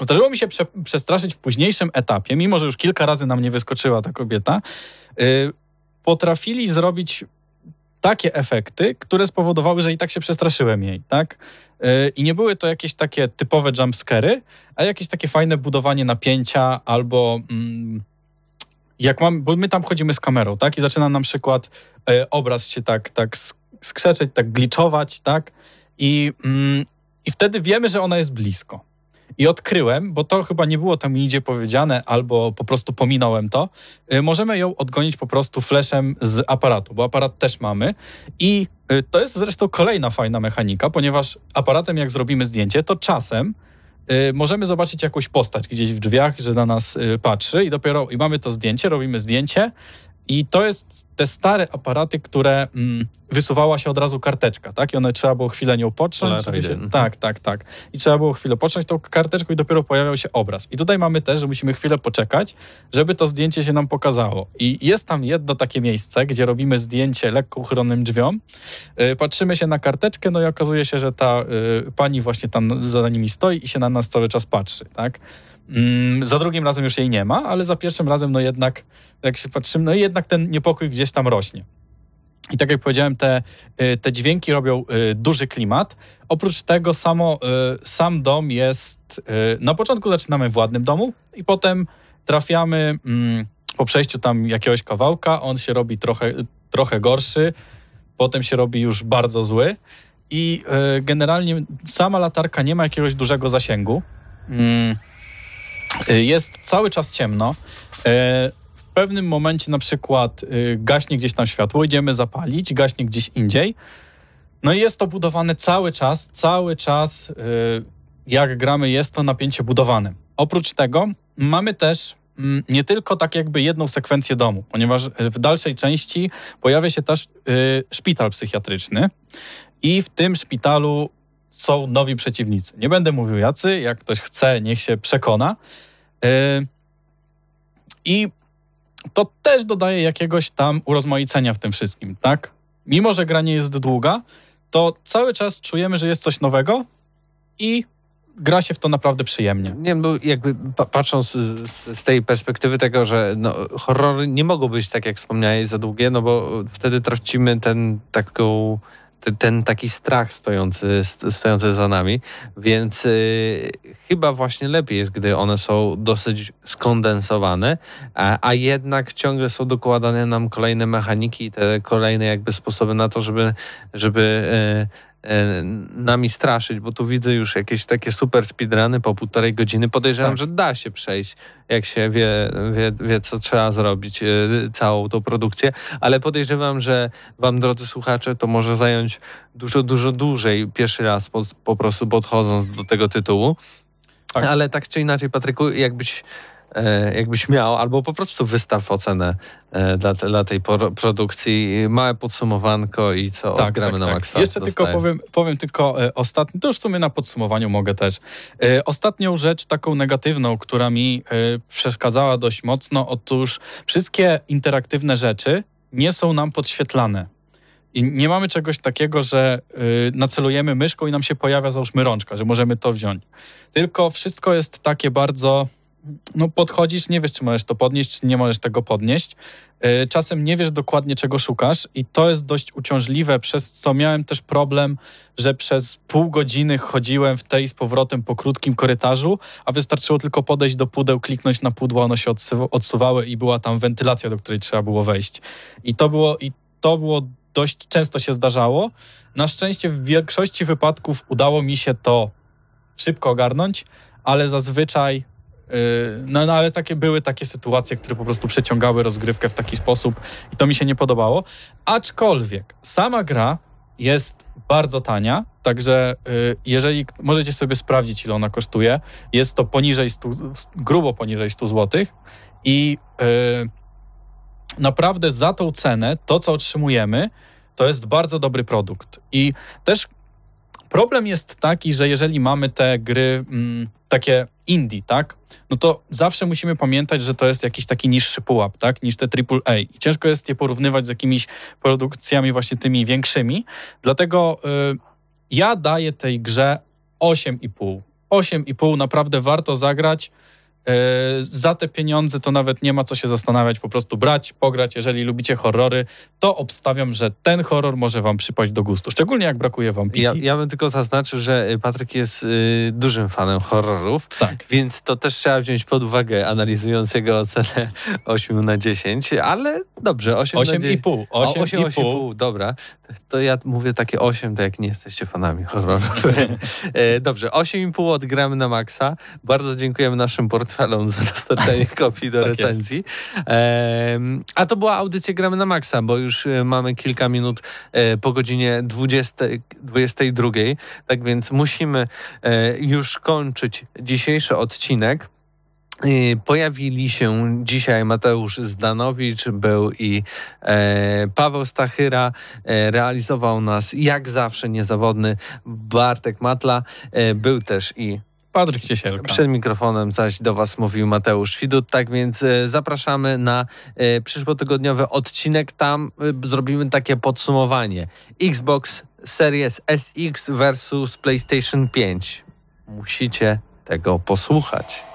Zdarzyło mi się prze, przestraszyć w późniejszym etapie, mimo że już kilka razy na mnie wyskoczyła ta kobieta. y, potrafili zrobić takie efekty, które spowodowały, że i tak się przestraszyłem jej, tak? Y, I nie były to jakieś takie typowe jumpscary, a jakieś takie fajne budowanie napięcia albo mm, jak mam, bo my tam chodzimy z kamerą, tak? I zaczyna na przykład y, obraz się tak, tak sk- skrzeczeć, tak gliczować, tak? I, mm, I wtedy wiemy, że ona jest blisko. I odkryłem, bo to chyba nie było tam nigdzie powiedziane, albo po prostu pominąłem to, y, możemy ją odgonić po prostu flashem z aparatu, bo aparat też mamy. I y, to jest zresztą kolejna fajna mechanika, ponieważ aparatem, jak zrobimy zdjęcie, to czasem y, możemy zobaczyć jakąś postać gdzieś w drzwiach, że na nas patrzy i dopiero i mamy to zdjęcie, robimy zdjęcie i to jest te stare aparaty, które mm, wysuwała się od razu karteczka, tak? I one trzeba było chwilę nią począć. Się, tak, tak, tak. I trzeba było chwilę począć tą karteczką i dopiero pojawiał się obraz. I tutaj mamy też, że musimy chwilę poczekać, żeby to zdjęcie się nam pokazało. I jest tam jedno takie miejsce, gdzie robimy zdjęcie lekko uchylonym drzwiom, yy, patrzymy się na karteczkę, no i okazuje się, że ta yy, pani właśnie tam za nimi stoi i się na nas cały czas patrzy, tak? Mm, za drugim razem już jej nie ma, ale za pierwszym razem no jednak, jak się patrzymy, no jednak ten niepokój gdzieś tam rośnie. I tak jak powiedziałem, te, y, te dźwięki robią y, duży klimat. Oprócz tego samo, y, sam dom jest... Na początku zaczynamy w ładnym domu i potem trafiamy mm, po przejściu tam jakiegoś kawałka, on się robi trochę, trochę gorszy, potem się robi już bardzo zły i generalnie sama latarka nie ma jakiegoś dużego zasięgu. Y, Jest cały czas ciemno. E, W pewnym momencie na przykład y, gaśnie gdzieś tam światło, idziemy zapalić, gaśnie gdzieś indziej. No i jest to budowane cały czas, cały czas y, jak gramy jest to napięcie budowane. Oprócz tego mamy też mm, nie tylko tak jakby jedną sekwencję domu, ponieważ w dalszej części pojawia się też y, szpital psychiatryczny i w tym szpitalu są nowi przeciwnicy. Nie będę mówił jacy, jak ktoś chce, niech się przekona. Yy, I to też dodaje jakiegoś tam urozmaicenia w tym wszystkim, tak? Mimo, że gra nie jest długa, to cały czas czujemy, że jest coś nowego i gra się w to naprawdę przyjemnie. Nie wiem, jakby pa- patrząc z, z tej perspektywy tego, że no, horrory nie mogą być, tak jak wspomniałeś, za długie, no bo wtedy tracimy ten taką ten, taki strach stojący, st- stojący za nami, więc y, chyba właśnie lepiej jest, gdy one są dosyć skondensowane, a, a jednak ciągle są dokładane nam kolejne mechaniki i te kolejne jakby sposoby na to, żeby, żeby e, nami straszyć, bo tu widzę już jakieś takie super speedruny po półtorej godziny. Podejrzewam, Tak. że da się przejść, jak się wie, wie, wie co trzeba zrobić, e, całą tą produkcję, ale podejrzewam, że wam, drodzy słuchacze, to może zająć dużo, dużo dłużej pierwszy raz po, po prostu podchodząc do tego tytułu. Tak. Ale tak czy inaczej, Patryku, jakbyś, e, jakbyś miał, albo po prostu wystaw ocenę e, dla, dla tej produkcji, małe podsumowanko i co odgramy na maksa. Tak, Jeszcze tylko dostaje. powiem, powiem tylko e, ostatni, to już w sumie na podsumowaniu mogę też. E, ostatnią rzecz taką negatywną, która mi e, przeszkadzała dość mocno, otóż wszystkie interaktywne rzeczy nie są nam podświetlane. I nie mamy czegoś takiego, że y, nacelujemy myszką i nam się pojawia załóżmy rączka, że możemy to wziąć. Tylko wszystko jest takie bardzo, no podchodzisz, nie wiesz, czy możesz to podnieść, czy nie możesz tego podnieść. Y, czasem nie wiesz dokładnie, czego szukasz i to jest dość uciążliwe, przez co miałem też problem, że przez pół godziny chodziłem w tej z powrotem po krótkim korytarzu, a wystarczyło tylko podejść do pudeł, kliknąć na pudło, one się odsuwały i była tam wentylacja, do której trzeba było wejść. I to było, i to było dość często się zdarzało. Na szczęście w większości wypadków udało mi się to szybko ogarnąć, ale zazwyczaj no, no ale takie były takie sytuacje, które po prostu przeciągały rozgrywkę w taki sposób i to mi się nie podobało. Aczkolwiek sama gra jest bardzo tania, także yy, jeżeli możecie sobie sprawdzić, ile ona kosztuje, jest to poniżej 100, grubo poniżej 100 zł i yy, naprawdę za tą cenę, to co otrzymujemy, to jest bardzo dobry produkt. I też problem jest taki, że jeżeli mamy te gry mm, takie indie, tak, no to zawsze musimy pamiętać, że to jest jakiś taki niższy pułap, tak, niż te AAA. I ciężko jest je porównywać z jakimiś produkcjami właśnie tymi większymi. Dlatego y, ja daję tej grze 8,5. 8,5 naprawdę warto zagrać. Yy, za te pieniądze to nawet nie ma co się zastanawiać, po prostu brać, pograć. Jeżeli lubicie horrory, to obstawiam, że ten horror może wam przypaść do gustu. Szczególnie jak brakuje wam PT. Ja, ja bym tylko zaznaczył, że y, Patryk jest y, dużym fanem horrorów, Tak. więc to też trzeba wziąć pod uwagę, analizując jego ocenę [LAUGHS] 8 na 10, ale dobrze, 8, na 10. 8,5. 8, 8,5. 8,5, dobra. To ja mówię takie 8, to jak nie jesteście fanami horrorów. [LAUGHS] E, Dobrze, 8,5 odgramy na maksa. Bardzo dziękujemy naszym portfelom za dostarczenie [LAUGHS] kopii do Tak jest. recenzji. Em, A to była audycja Gramy na maksa, bo już e, mamy kilka minut e, po godzinie 20, 22. Tak więc musimy już kończyć dzisiejszy odcinek. Y, Pojawili się dzisiaj Mateusz Zdanowicz, był i e, Paweł Stachyra, e, realizował nas jak zawsze niezawodny Bartek Matla, e, był też i Patryk Ciesielka. przed mikrofonem zaś do Was mówił Mateusz Widut, tak więc e, zapraszamy na e, przyszłotygodniowy odcinek, tam e, zrobimy takie podsumowanie. Xbox Series SX versus PlayStation 5. Musicie tego posłuchać.